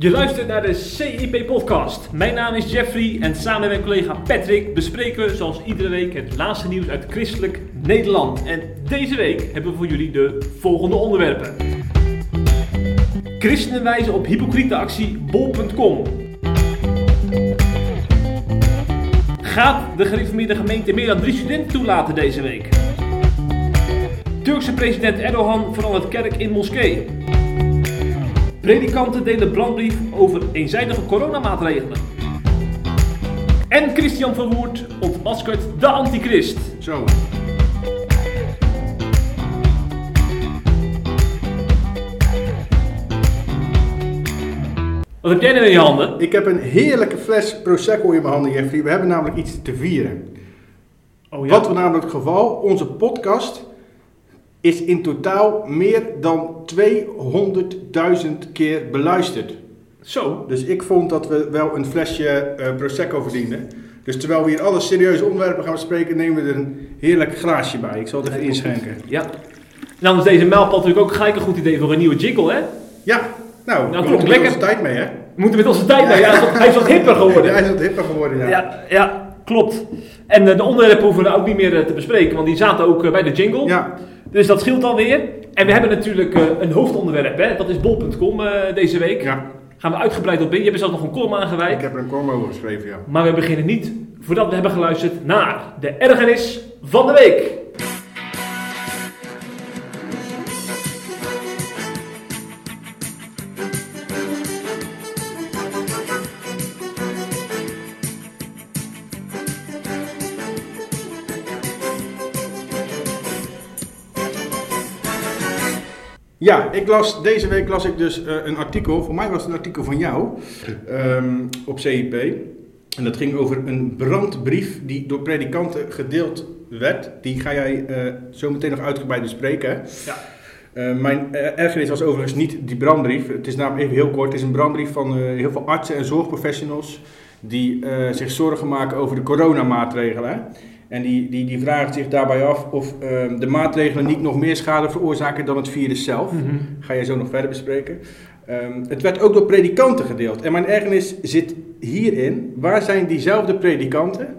Je luistert naar de CIP-podcast. Mijn naam is Jeffrey en samen met mijn collega Patrick bespreken we zoals iedere week het laatste nieuws uit christelijk Nederland. En deze week hebben we voor jullie de volgende onderwerpen. Christenen wijzen op hypocriete actie bol.com. Gaat de gereformeerde gemeente meer dan drie studenten toelaten deze week? Turkse president Erdogan verandert kerk in moskee. Predikanten delen brandbrief over eenzijdige coronamaatregelen. En Christian Verwoerd ontmaskert de antichrist. Zo. Wat heb jij nou in je handen? Ik heb een heerlijke fles Prosecco in mijn handen, Jeffrey. We hebben namelijk iets te vieren. Oh Wat we namelijk het geval, onze podcast is in totaal meer dan 200.000 keer beluisterd. Zo. Dus ik vond dat we wel een flesje eh, Prosecco verdienden. Dus terwijl we hier alle serieuze onderwerpen gaan bespreken, nemen we er een heerlijk glaasje bij. Ik zal het even inschenken. Ja. Dan is deze mijlpaal natuurlijk ook gelijk een goed idee voor een nieuwe jingle, hè? Ja, nou, Nou, we moeten lekker. onze tijd mee, hè? We moeten met onze tijd mee. Ja, hij is wat- hipper Ja, geworden. hij is wat hipper geworden, ja. Ja, ja, klopt. En eh, de onderwerpen hoeven we ook niet meer eh, te bespreken, want die zaten ook bij de jingle. Ja, Dus dat scheelt alweer. En we hebben natuurlijk eh, een hoofdonderwerp, hè? dat is bol.com eh, deze week. ja. Gaan we uitgebreid op in. Je hebt zelfs nog een column aangeweid. ik heb er een column over geschreven, ja. Maar we beginnen niet voordat we hebben geluisterd naar de ergernis van de week. Ja, ik las, deze week las ik dus eh, een artikel, voor mij was het een artikel van jou, ehm, op CIP. En dat ging over een brandbrief die door predikanten gedeeld werd. Die ga jij eh, zo meteen nog uitgebreid bespreken. Ja. Eh, mijn ergernis was overigens niet die brandbrief. Het is namelijk even heel kort. Het is een brandbrief van heel veel artsen en zorgprofessionals die zich zorgen maken over de coronamaatregelen. En die, die, die vragen zich daarbij af of ehm, de maatregelen niet nog meer schade veroorzaken dan het virus zelf. Ga je zo nog verder bespreken. Ehm, het werd ook door predikanten gedeeld. En mijn ergernis zit hierin. Waar zijn diezelfde predikanten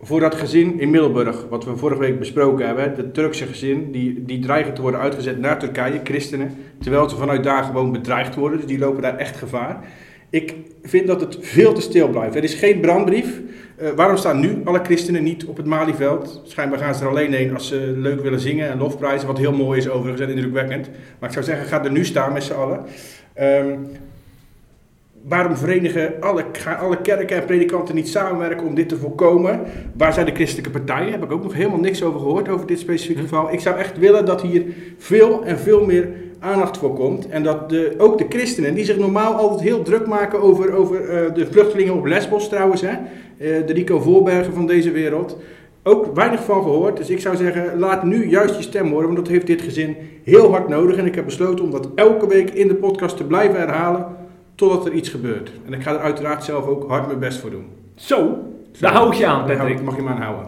voor dat gezin in Middelburg, wat we vorige week besproken hebben, het Turkse gezin, die, die dreigen te worden uitgezet naar Turkije, christenen, terwijl ze vanuit daar gewoon bedreigd worden, dus die lopen daar echt gevaar. Ik vind dat het veel te stil blijft. Er is geen brandbrief. Eh, waarom staan nu alle christenen niet op het Malieveld? Schijnbaar gaan ze er alleen heen als ze leuk willen zingen en lofprijzen, wat heel mooi is overigens en indrukwekkend. Maar ik zou zeggen, ga er nu staan met z'n allen. Ehm, Waarom verenigen alle, gaan alle kerken en predikanten niet samenwerken om dit te voorkomen? Waar zijn de christelijke partijen? Heb ik ook nog helemaal niks over gehoord, over dit specifieke geval. Ik zou echt willen dat hier veel en veel meer aandacht voor komt. En dat de, ook de christenen, die zich normaal altijd heel druk maken over, over eh, de vluchtelingen op Lesbos trouwens, hè? Eh, de Rico Voorbergen van deze wereld, ook weinig van gehoord. Dus ik zou zeggen, laat nu juist je stem horen, want dat heeft dit gezin heel hard nodig. En ik heb besloten om dat elke week in de podcast te blijven herhalen totdat er iets gebeurt. En ik ga er uiteraard zelf ook hard mijn best voor doen. Zo, daar hou ik je aan, Patrick. mag je me aan houden.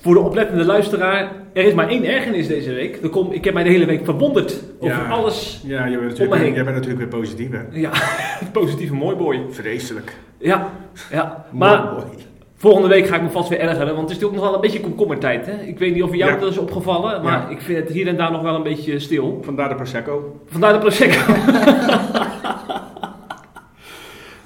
Voor de oplettende luisteraar, er is maar één ergernis deze week. Er kom, ik heb mij de hele week verwonderd over Ja. alles. Ja, jij bent, natuurlijk, jij bent natuurlijk weer positief, hè? Ja, positieve mooi boy. Vreselijk. Ja, ja. Maar volgende week ga ik me vast weer ergeren, want het is natuurlijk nog wel een beetje komkommertijd. Hè? Ik weet niet of jou Ja. dat is opgevallen, maar Ja. ik vind het hier en daar nog wel een beetje stil. Vandaar de Prosecco. Vandaar de Prosecco.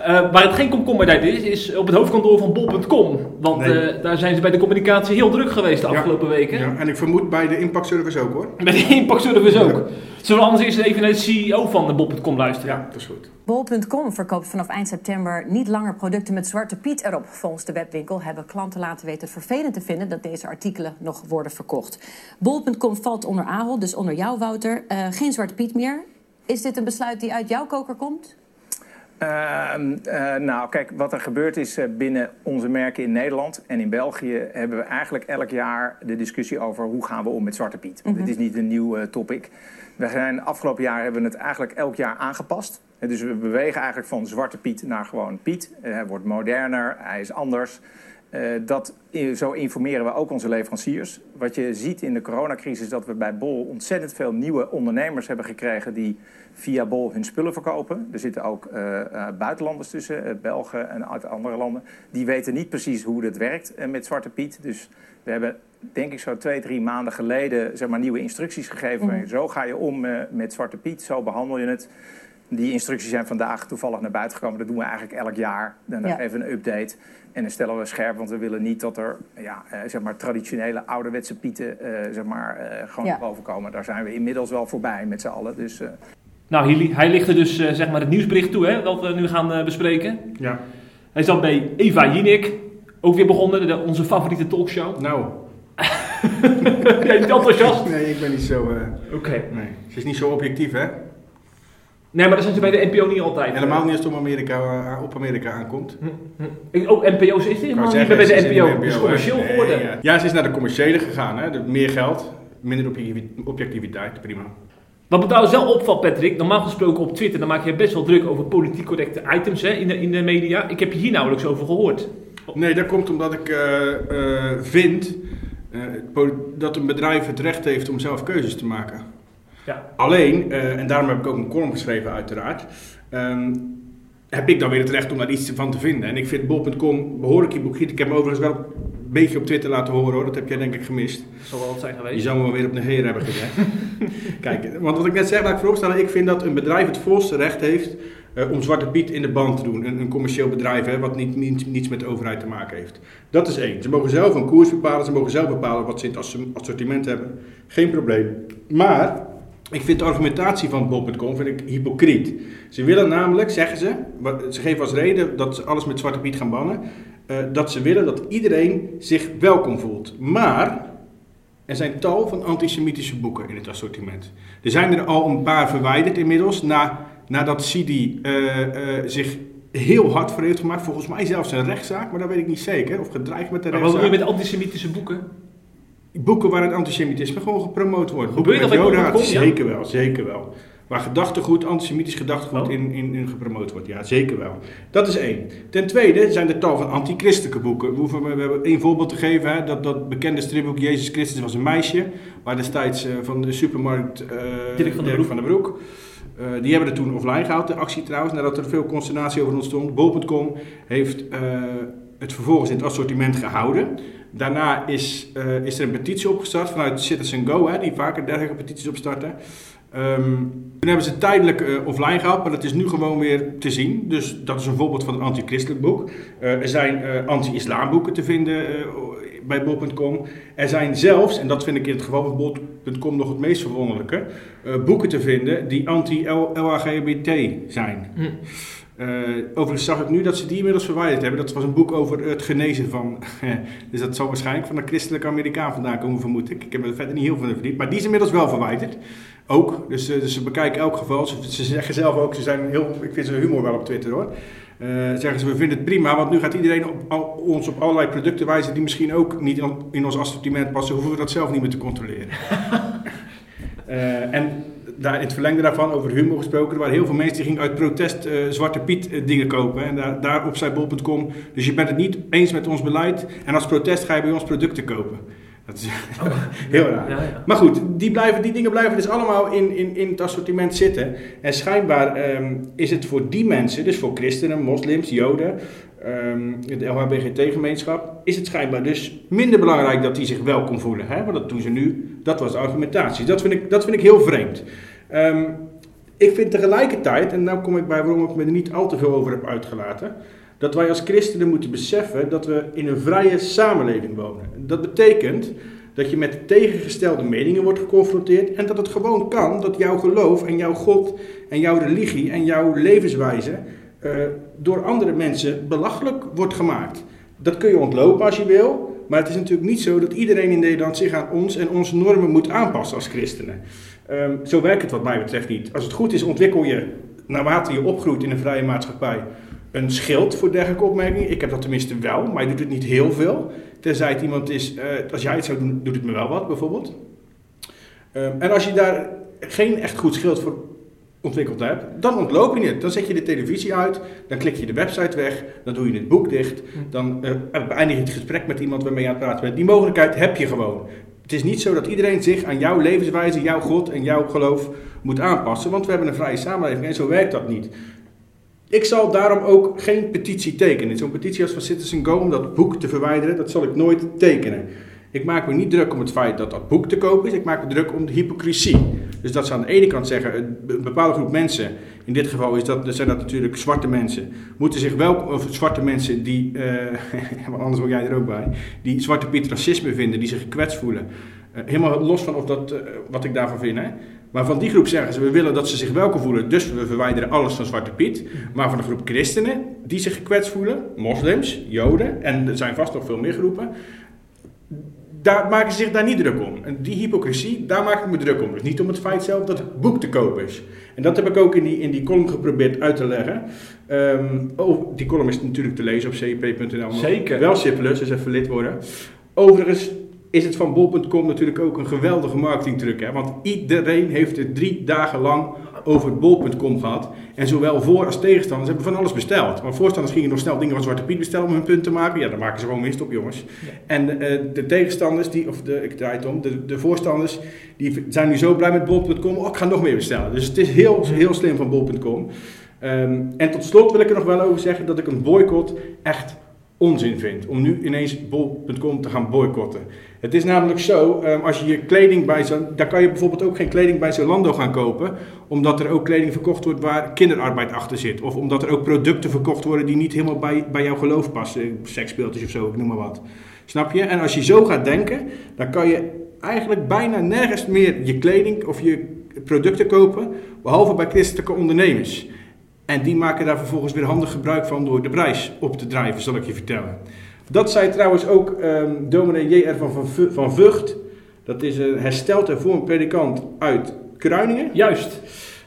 Eh, waar het geen komkommertijd is, is op het hoofdkantoor van bol.com. Want Nee. eh, daar zijn ze bij de communicatie heel druk geweest de Ja. afgelopen weken. Ja, en ik vermoed bij de Impact Service ook, hoor. Met de Impact Service ook. Ja. Zullen we anders eerst even naar de CEO van de bol.com luisteren? Ja, dat is goed. Bol.com verkoopt vanaf eind september niet langer producten met Zwarte Piet erop. Volgens de webwinkel hebben klanten laten weten het vervelend te vinden dat deze artikelen nog worden verkocht. Bol.com valt onder Ahold, dus onder jou, Wouter. Eh, geen Zwarte Piet meer. Is dit een besluit die uit jouw koker komt? Ehm, eh, nou, kijk, wat er gebeurt is eh, binnen onze merken in Nederland en in België hebben we eigenlijk elk jaar de discussie over hoe gaan we om met Zwarte Piet. Want Dit is niet een nieuw eh, topic. We zijn afgelopen jaar hebben we het eigenlijk elk jaar aangepast. Dus we bewegen eigenlijk van Zwarte Piet naar gewoon Piet. Hij wordt moderner, hij is anders. Uh, dat, zo informeren we ook onze leveranciers. Wat je ziet in de coronacrisis is dat we bij Bol ontzettend veel nieuwe ondernemers hebben gekregen die via Bol hun spullen verkopen. Er zitten ook uh, uh, buitenlanders tussen, Belgen en uit andere landen. Die weten niet precies hoe het werkt met Zwarte Piet. Dus we hebben denk ik zo twee, drie maanden geleden zeg maar, nieuwe instructies gegeven. Mm. Zo ga je om met Zwarte Piet, zo behandel je het. Die instructies zijn vandaag toevallig naar buiten gekomen. Dat doen we eigenlijk elk jaar. Dan ja. even een update. En dan stellen we scherp, want we willen niet dat er ja, eh, zeg maar, traditionele ouderwetse pieten eh, zeg maar, eh, gewoon ja. boven komen. Daar zijn we inmiddels wel voorbij met z'n allen. Dus, Nou, hij, hij ligt er dus zeg maar het nieuwsbericht toe, hè, wat we nu gaan bespreken. Ja. Hij zat bij Eva Jinek, ook weer begonnen, de, onze favoriete talkshow. Nou. Jij niet enthousiast? Nee, ik ben niet zo... Oké. Nee, ze is niet zo objectief, hè? Nee, maar dat zijn ze bij de NPO niet altijd. Helemaal niet als het om Amerika, eh, op Amerika aankomt. Hm, hm. Oh, NPO's is dit helemaal niet bij de NPO. Het is commercieel geworden. Nee, ja. ja. ze is naar de commerciële gegaan. Hè. Meer geld, minder objectiviteit, prima. Wat me trouwens wel opvalt, Patrick, normaal gesproken op Twitter, dan maak je best wel druk over politiek correcte items hè, in, de, in de media. Ik heb je hier nauwelijks over gehoord. Nee, dat komt omdat ik uh, uh, vind uh, dat een bedrijf het recht heeft om zelf keuzes te maken. Ja. Alleen, uh, en daarom heb ik ook een column geschreven uiteraard, um, heb ik dan weer het recht om daar iets van te vinden. En ik vind bol.com behoorlijk boek Ik heb hem overigens wel een beetje op Twitter laten horen hoor, dat heb jij denk ik gemist. Zal wel zijn geweest. Je zou me wel weer op de heer hebben gezegd. Kijk, want wat ik net zeg, laat ik vooropstellen, ik vind dat een bedrijf het volste recht heeft uh, om Zwarte Piet in de band te doen. Een, een commercieel bedrijf hè, wat niet, niet, niets met de overheid te maken heeft. Dat is één. Ze mogen zelf een koers bepalen, ze mogen zelf bepalen wat ze in het assortiment hebben. Geen probleem. Maar ik vind de argumentatie van Bob.com vind ik hypocriet. Ze willen namelijk, zeggen ze, ze geven als reden dat ze alles met Zwarte Piet gaan bannen, uh, dat ze willen dat iedereen zich welkom voelt. Maar er zijn tal van antisemitische boeken in het assortiment. Er zijn er al een paar verwijderd inmiddels, na, nadat Sidi uh, uh, zich heel hard voor heeft gemaakt. Volgens mij zelfs een rechtszaak, maar dat weet ik niet zeker. Of gedreigd met de rechtszaak. Maar wat doe je met antisemitische boeken? Boeken waar het antisemitisme gewoon gepromoot wordt. Boeken Gebeurt dat? Zeker wel, zeker wel. Waar gedachtegoed, antisemitisch gedachtegoed oh. in, in, in, gepromoot wordt. Ja, zeker wel. Dat is één. Ten tweede zijn er tal van antichristelijke boeken. We, hoeven, we hebben één voorbeeld te geven. Hè, dat, dat bekende stripboek Jezus Christus was een meisje. Waar destijds uh, van de supermarkt uh, Dirk van, der Broek... Uh, die hebben er toen offline gehaald, de actie trouwens, nadat er veel consternatie over ontstond. Bol.com heeft het vervolgens in het assortiment gehouden. Daarna is, uh, is er een petitie opgestart vanuit Citizen Go, hè, die vaker dergelijke petities opstarten. Um, toen hebben ze tijdelijk uh, offline gehaald, maar dat is nu gewoon weer te zien. Dus dat is een voorbeeld van een anti-christelijk boek. Uh, er zijn anti-islam boeken te vinden bij bol.com. Er zijn zelfs, en dat vind ik in het geval van bol.com nog het meest verwonderlijke, boeken te vinden die anti-LHGBT zijn. Hm. Uh, overigens zag ik nu dat ze die inmiddels verwijderd hebben. Dat was een boek over het genezen van. dus dat zal waarschijnlijk van een christelijke Amerikaan vandaan komen, vermoed ik. Ik heb er verder niet heel veel in verdiept. Maar die is inmiddels wel verwijderd. Ook. Dus, uh, dus ze bekijken elk geval. Ze, ze, zeggen zelf ook, ze zijn heel. Ik vind ze humor wel op Twitter hoor. Uh, zeggen ze, we vinden het prima, want nu gaat iedereen op, al, ons op allerlei producten wijzen die misschien ook niet in, ons assortiment passen. Hoeven we dat zelf niet meer te controleren. en daar, in het verlengde daarvan, over humor gesproken, er waren heel veel mensen die gingen uit protest uh, Zwarte Piet uh, dingen kopen. En daar, daarop zei bol.com, dus je bent het niet eens met ons beleid en als protest ga je bij ons producten kopen. Dat is oh, heel raar. Ja, ja. Maar goed, die, blijven, die dingen blijven dus allemaal in, in, in het assortiment zitten. En schijnbaar um, is het voor die mensen, dus voor christenen, moslims, joden, um, de LHBGT-gemeenschap, is het schijnbaar dus minder belangrijk dat die zich welkom voelen. Hè? Want dat doen ze nu, dat was de argumentatie. Dat vind ik, dat vind ik heel vreemd. Um, ik vind tegelijkertijd, en nu kom ik bij waarom ik me er niet al te veel over heb uitgelaten, dat wij als christenen moeten beseffen dat we in een vrije samenleving wonen. Dat betekent dat je met tegengestelde meningen wordt geconfronteerd en dat het gewoon kan dat jouw geloof en jouw God en jouw religie en jouw levenswijze uh, door andere mensen belachelijk wordt gemaakt. Dat kun je ontlopen als je wil, maar het is natuurlijk niet zo dat iedereen in Nederland zich aan ons en onze normen moet aanpassen als christenen. Um, zo werkt het wat mij betreft niet. Als het goed is, ontwikkel je naarmate je opgroeit in een vrije maatschappij een schild voor dergelijke opmerkingen. Ik heb dat tenminste wel, maar je doet het niet heel veel. Tenzij het iemand is, uh, als jij het zou doen, doet het me wel wat bijvoorbeeld. Um, en als je daar geen echt goed schild voor ontwikkeld hebt, dan ontloop je het. Dan zet je de televisie uit, dan klik je de website weg, dan doe je het boek dicht, dan uh, beëindig je het gesprek met iemand waarmee je aan het praten bent. Die mogelijkheid heb je gewoon. Het is niet zo dat iedereen zich aan jouw levenswijze, jouw God en jouw geloof moet aanpassen, want we hebben een vrije samenleving en zo werkt dat niet. Ik zal daarom ook geen petitie tekenen. Zo'n petitie als van Citizen Go om dat boek te verwijderen, dat zal ik nooit tekenen. Ik maak me niet druk om het feit dat dat boek te koop is. Ik maak me druk om de hypocrisie. Dus dat ze aan de ene kant zeggen, een bepaalde groep mensen, in dit geval is dat, zijn dat natuurlijk zwarte mensen, moeten zich wel, of zwarte mensen die, uh, anders word jij er ook bij, die zwarte Piet racisme vinden, die zich gekwetst voelen. Uh, helemaal los van of dat, uh, wat ik daarvan vind. Hè? Maar van die groep zeggen ze, we willen dat ze zich welkom voelen, dus we verwijderen alles van Zwarte Piet. Maar van de groep christenen die zich gekwetst voelen, moslims, joden, en er zijn vast nog veel meer groepen, daar maken ze zich daar niet druk om. En die hypocrisie, daar maak ik me druk om. Dus niet om het feit zelf dat het boek te koop is. En dat heb ik ook in die, in die column geprobeerd uit te leggen. Um, oh, die column is natuurlijk te lezen op cip.nl. Zeker. Wel Plus, dus even lid worden. Overigens is het van bol.com natuurlijk ook een geweldige marketingtruc. Hè? Want iedereen heeft het drie dagen lang over bol.com gehad. En zowel voor- als tegenstanders hebben van alles besteld. Want voorstanders gingen nog snel dingen van Zwarte Piet bestellen om hun punt te maken. Ja, daar maken ze gewoon winst op, jongens. En uh, de tegenstanders, die, of de, ik draai het om, de, de voorstanders, die zijn nu zo blij met bol.com. Oh, ik ga nog meer bestellen. Dus het is heel, heel slim van bol.com. Um, en tot slot wil ik er nog wel over zeggen dat ik een boycott echt onzin vind. Om nu ineens bol.com te gaan boycotten. Het is namelijk zo, um, als je je kleding bij zo'n... Daar kan je bijvoorbeeld ook geen kleding bij Zalando gaan kopen. Omdat er ook kleding verkocht wordt waar kinderarbeid achter zit. Of omdat er ook producten verkocht worden die niet helemaal bij, bij jouw geloof passen. Seksspeeltjes of zo, ik noem maar wat. Snap je? En als je zo gaat denken, dan kan je eigenlijk bijna nergens meer je kleding of je producten kopen. Behalve bij christelijke ondernemers. En die maken daar vervolgens weer handig gebruik van door de prijs op te drijven, zal ik je vertellen. Dat zei trouwens ook um, dominee J.R. van, van, van Vught. Dat is een hersteld en voor een predikant uit Kruiningen. Juist.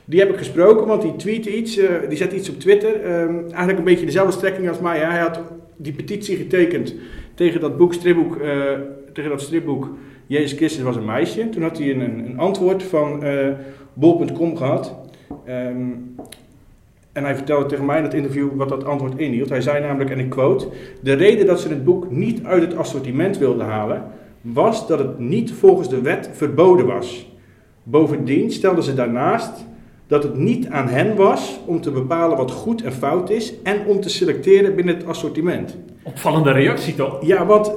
Die heb ik gesproken, want die tweet iets, uh, die zet iets op Twitter. Um, eigenlijk een beetje dezelfde strekking als mij. Hij had die petitie getekend tegen dat boek, stripboek, uh, tegen dat stripboek Jezus Christus was een meisje. Toen had hij een, een antwoord van uh, bol.com gehad. Um, en hij vertelde tegen mij in het interview wat dat antwoord inhield. Hij zei namelijk, en ik quote: De reden dat ze het boek niet uit het assortiment wilden halen, was dat het niet volgens de wet verboden was. Bovendien stelden ze daarnaast dat het niet aan hen was om te bepalen wat goed en fout is en om te selecteren binnen het assortiment. Opvallende reactie toch? Ja, want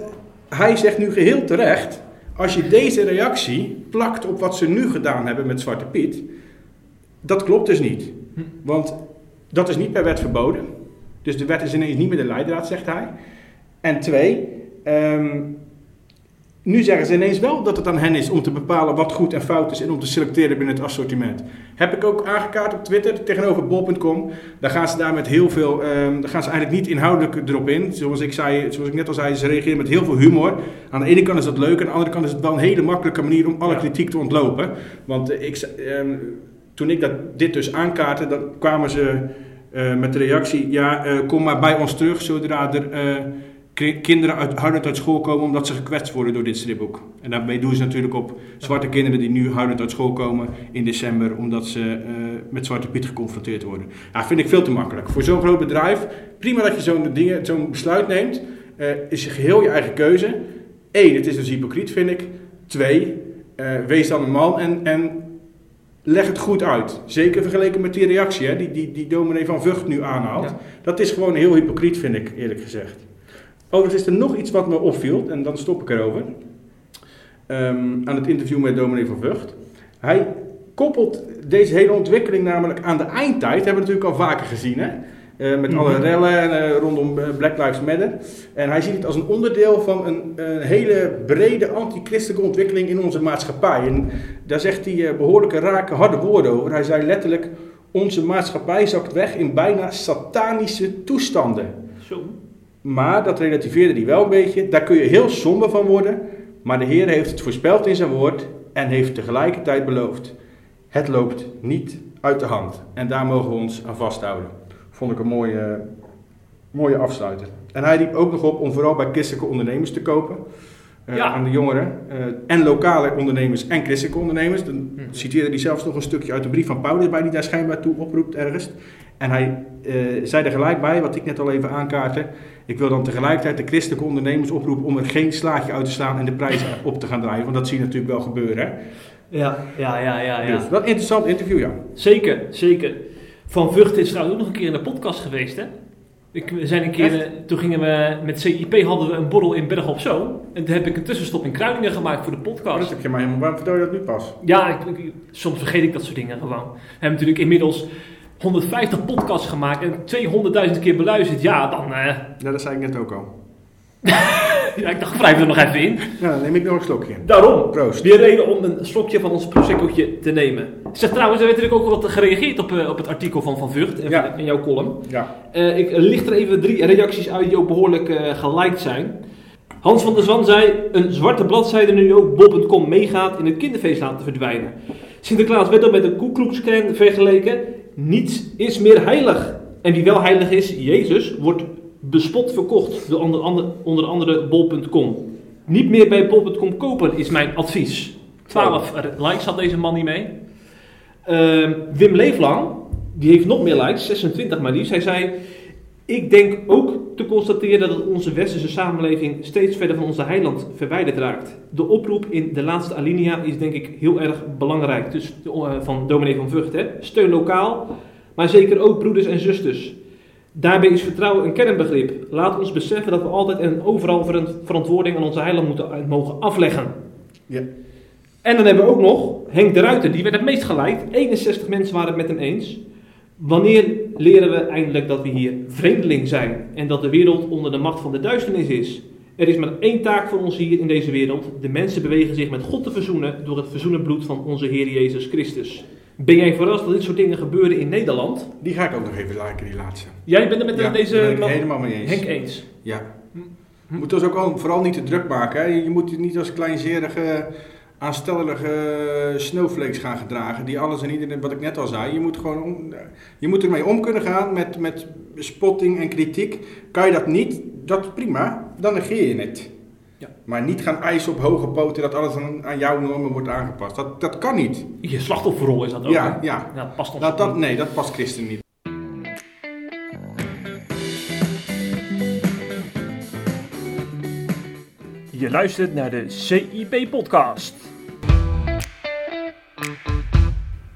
hij zegt nu geheel terecht: als je deze reactie plakt op wat ze nu gedaan hebben met Zwarte Piet, dat klopt dus niet. Want dat is niet per wet verboden. Dus de wet is ineens niet meer de leidraad, zegt hij. En twee, um, nu zeggen ze ineens wel dat het aan hen is om te bepalen wat goed en fout is en om te selecteren binnen het assortiment. Heb ik ook aangekaart op Twitter tegenover bol.com. Daar gaan ze daar met heel veel, um, daar gaan ze eigenlijk niet inhoudelijk erop in. Zoals ik, zei, zoals ik net al zei, ze reageren met heel veel humor. Aan de ene kant is dat leuk, aan de andere kant is het wel een hele makkelijke manier om alle ja. kritiek te ontlopen. Want ik, um, toen ik dat, dit dus aankaartte, dan kwamen ze met de reactie: ja, uh, kom maar bij ons terug zodra er uh, kinderen uit, huilend uit school komen omdat ze gekwetst worden door dit stripboek. En daarmee doen ze natuurlijk op zwarte kinderen die nu huilend uit school komen in december omdat ze met Zwarte Piet geconfronteerd worden. Ja, vind ik veel te makkelijk. Voor zo'n groot bedrijf, prima dat je zo'n zo'n besluit neemt, is je geheel je eigen keuze. Eén, het is dus hypocriet, vind ik. Twee, wees dan een man en, en leg het goed uit. Zeker vergeleken met die reactie hè, die, die, die dominee van Vught nu aanhaalt. Ja. Dat is gewoon heel hypocriet, vind ik eerlijk gezegd. Overigens is er nog iets wat me opviel, en dan stop ik erover. Um, aan het interview met dominee van Vught. Hij koppelt deze hele ontwikkeling namelijk aan de eindtijd. hebben we natuurlijk al vaker gezien. Hè? Uh, met alle rellen uh, rondom Black Lives Matter. En hij ziet het als een onderdeel van een, een hele brede antichristelijke ontwikkeling in onze maatschappij. En daar zegt hij behoorlijke rake harde woorden over. Hij zei letterlijk: Onze maatschappij zakt weg in bijna satanische toestanden. Zo. Maar dat relativeerde hij wel een beetje. Daar kun je heel somber van worden. Maar de Heer heeft het voorspeld in zijn woord en heeft tegelijkertijd beloofd: Het loopt niet uit de hand. En daar mogen we ons aan vasthouden. Vond ik een mooie, mooie afsluiter. En hij riep ook nog op om vooral bij christelijke ondernemers te kopen. eh, Ja. aan de jongeren. eh, en lokale ondernemers en christelijke ondernemers. Dan Mhm. citeerde hij zelfs nog een stukje uit de brief van Paulus bij die daar schijnbaar toe oproept ergens. En hij eh, zei er gelijk bij, wat ik net al even aankaartte. Ik wil dan tegelijkertijd de christelijke ondernemers oproepen om er geen slaatje uit te slaan en de prijzen op te gaan drijven. Want dat zie je natuurlijk wel gebeuren. Hè? Ja, ja, ja, ja. ja. Dus is een interessant interview, ja. Zeker, zeker. Van Vught is trouwens ook nog een keer in de podcast geweest, hè? Ik, we zijn een keer, Echt? eh, toen gingen we met CIP hadden we een borrel in Berg op Zoom. En toen heb ik een tussenstop in Kruiningen gemaakt voor de Maar podcast. dat heb je mij helemaal. Waarom vertel je dat nu pas? Ja, ik, ik- soms vergeet ik dat soort dingen gewoon. We hebben natuurlijk inmiddels 150 podcasts gemaakt en 200.000 keer beluisterd. Ja, dan. eh, Ja, dat zei ik net ook al. ja, ik dacht, wrijf er nog even in. Ja, dan neem ik nog een slokje. Daarom. Proost. Weer reden om een slokje van ons proseccootje te nemen. Zeg trouwens, er werd natuurlijk ook wat gereageerd op, eh, op het artikel van Van Vught en Ja. in jouw column. Ja. Eh, ik licht er even drie reacties uit die ook behoorlijk eh geliked zijn. Hans van der Zwan zei: Een zwarte bladzijde nu ook bol.com meegaat in het kinderfeest laten verdwijnen. Sinterklaas werd al met een Klan vergeleken. Niets is meer heilig. En wie wel heilig is, Jezus, wordt bespot verkocht door onder andere, onder andere bol.com. Niet meer bij bol.com kopen is mijn advies. 12 likes had deze man niet mee. Ehm, Wim Leeflang, die heeft nog meer likes, 26 maar liefst. Hij zei: Ik denk ook te constateren dat onze westerse samenleving steeds verder van onze heiland verwijderd raakt. De oproep in de laatste alinea is denk ik heel erg belangrijk. Dus eh, van dominee van Vught. Hè? Steun lokaal, maar zeker ook broeders en zusters. Daarbij is vertrouwen een kernbegrip. Laat ons beseffen dat we altijd en overal verant- verantwoording aan onze heiland moeten en mogen afleggen. Ja. En dan hebben we ook nog Henk de Ruiter, die werd het meest gelijk. 61 mensen waren het met hem eens. Wanneer leren we eindelijk dat we hier vreemdeling zijn en dat de wereld onder de macht van de duisternis is? Er is maar één taak voor ons hier in deze wereld. De mensen bewegen zich met God te verzoenen door het verzoenen bloed van onze Heer Jezus Christus. Ben jij verrast dat dit soort dingen gebeuren in Nederland? Die ga ik ook nog even liken, die laatste. Jij bent het met Ja, deze ben ik man- helemaal mee eens. Henk eens. Ja. Je moet ons ook al, vooral niet te druk maken. Hè. Je moet je niet als kleinzerige, aanstellerige snowflakes gaan gedragen. Die alles en iedereen, wat ik net al zei. Je moet, gewoon om, je moet ermee om kunnen gaan met, met spotting en kritiek. Kan je dat niet, dat prima. Dan negeer je het. Ja. Maar niet gaan eisen op hoge poten dat alles aan, aan jouw normen wordt aangepast. Dat, dat kan niet. Je slachtofferrol is dat ook. Ja, hè? ja. Dat past ons Dat, dat, niet. nee, dat past christen niet. Je luistert naar de CIP-podcast.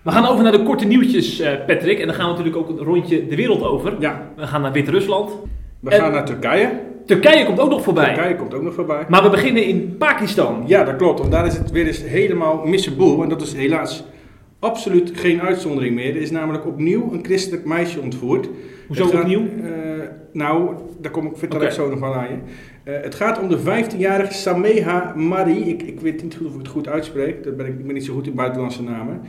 We gaan over naar de korte nieuwtjes, eh, Patrick. En dan gaan we natuurlijk ook een rondje de wereld over. Ja, We gaan naar Wit-Rusland. we En- gaan naar Turkije. Turkije komt ook nog voorbij. Turkije komt ook nog voorbij. Maar we beginnen in Pakistan. Ja, dat klopt. Want daar is het weer eens helemaal missenboel. En dat is helaas absoluut geen uitzondering meer. Er is namelijk opnieuw een christelijk meisje ontvoerd. Hoezo gaat- opnieuw? eh, nou, daar kom ik, vertel ik zo nog wel aan je. Eh, het gaat om de 15-jarige Sameha Mari. Ik, ik weet niet goed of ik het goed uitspreek. Dat ben ik, ben niet zo goed in buitenlandse namen.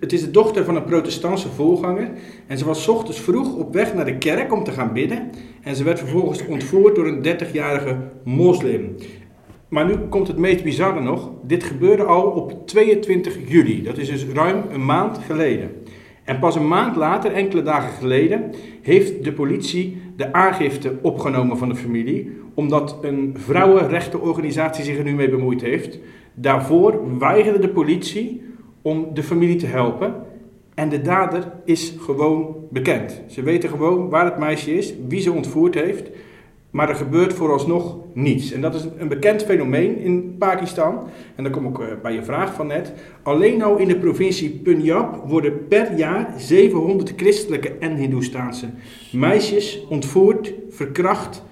Het, is de dochter van een protestantse voorganger. En ze was ochtends vroeg op weg naar de kerk om te gaan bidden. En ze werd vervolgens ontvoerd door een 30-jarige moslim. Maar nu komt het meest bizarre nog. Dit gebeurde al op 22 juli. Dat is dus ruim een maand geleden. En pas een maand later, enkele dagen geleden, heeft de politie de aangifte opgenomen van de familie. Omdat een vrouwenrechtenorganisatie zich er nu mee bemoeid heeft. Daarvoor weigerde de politie om de familie te helpen. En de dader is gewoon bekend. Ze weten gewoon waar het meisje is, wie ze ontvoerd heeft. Maar er gebeurt vooralsnog niets. En dat is een bekend fenomeen in Pakistan. En dan kom ik eh, bij je vraag van net. Alleen al in de provincie Punjab worden per jaar 700 christelijke en Hindoestaanse meisjes ontvoerd, verkracht,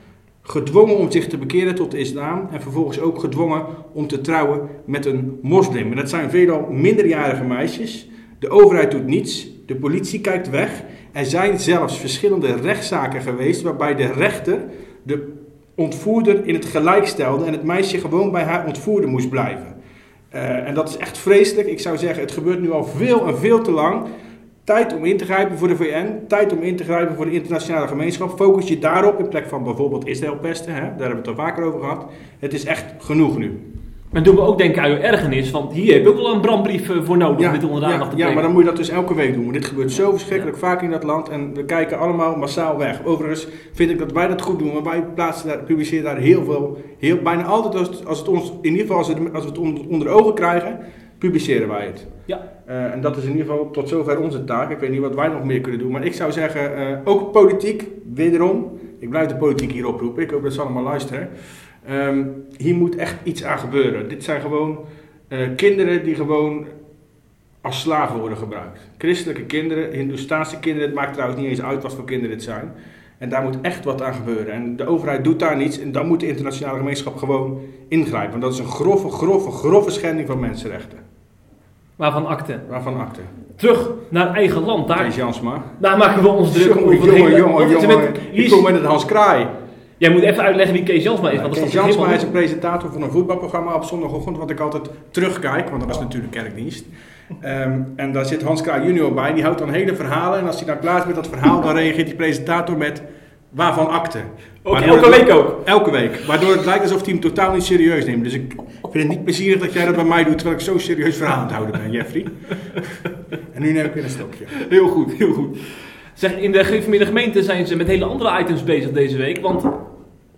gedwongen om zich te bekeren tot de islam en vervolgens ook gedwongen om te trouwen met een moslim. En dat zijn veelal minderjarige meisjes. De overheid doet niets, de politie kijkt weg. Er zijn zelfs verschillende rechtszaken geweest waarbij de rechter de ontvoerder in het gelijk stelde en het meisje gewoon bij haar ontvoerder moest blijven. Eh, en dat is echt vreselijk. Ik zou zeggen, het gebeurt nu al veel en veel te lang. Tijd om in te grijpen voor de VN, tijd om in te grijpen voor de internationale gemeenschap. Focus je daarop in plek van bijvoorbeeld Israël pesten, hè? daar hebben we het al vaker over gehad. Het is echt genoeg nu. Maar doen we ook denken aan je ergernis, want hier heb je ook wel een brandbrief eh, voor nodig om dit onder de ja, aandacht te ja, brengen. maar dan moet je dat dus elke week doen. Want dit gebeurt zo verschrikkelijk vaak in dat land en we kijken allemaal massaal weg. Overigens vind ik dat wij dat goed doen, want wij plaatsen daar, publiceren daar heel veel, heel, bijna altijd als het, als het ons, in ieder geval als, het, als we het on- onder de ogen krijgen, publiceren wij het. Ja. Eh, en dat is in ieder geval tot zover onze taak. Ik weet niet wat wij nog meer kunnen doen, maar ik zou zeggen, eh, ook politiek, wederom. Ik blijf de politiek hier oproepen, ik hoop dat ze allemaal luisteren. Ehm, hier moet echt iets aan gebeuren. Dit zijn gewoon eh, kinderen die gewoon als slaven worden gebruikt. Christelijke kinderen, Hindoestaanse kinderen, het maakt trouwens niet eens uit wat voor kinderen het zijn. En daar moet echt wat aan gebeuren. En de overheid doet daar niets en dan moet de internationale gemeenschap gewoon ingrijpen. Want dat is een grove, grove, grove schending van mensenrechten. Waarvan akte. Waarvan akte? Terug naar eigen land, daar, Kees Jansma. daar maken we ons druk Jongen, over. jongen, jongen, jongen. Ik kom met het Hans Kraai. Jij moet even uitleggen wie Kees Jansma is. Want Kees Jansma is een presentator van een voetbalprogramma op zondagochtend, wat ik altijd terugkijk, want dat was natuurlijk kerkdienst. Ehm, en daar zit Hans Kraai junior bij, die houdt dan hele verhalen. En als hij dan klaar is met dat verhaal, dan reageert die presentator met waarvan akte. Elke week ook. Elke week. Waardoor het lijkt alsof hij hem totaal niet serieus neemt. Dus ik vind het niet plezierig dat jij dat bij mij doet, terwijl ik zo'n serieus verhaal aan het houden ben, Jeffrey. en nu neem ik weer een stokje. Heel goed, heel goed. Zeg, in de gereformeerde gemeente zijn ze met hele andere items bezig deze week. Want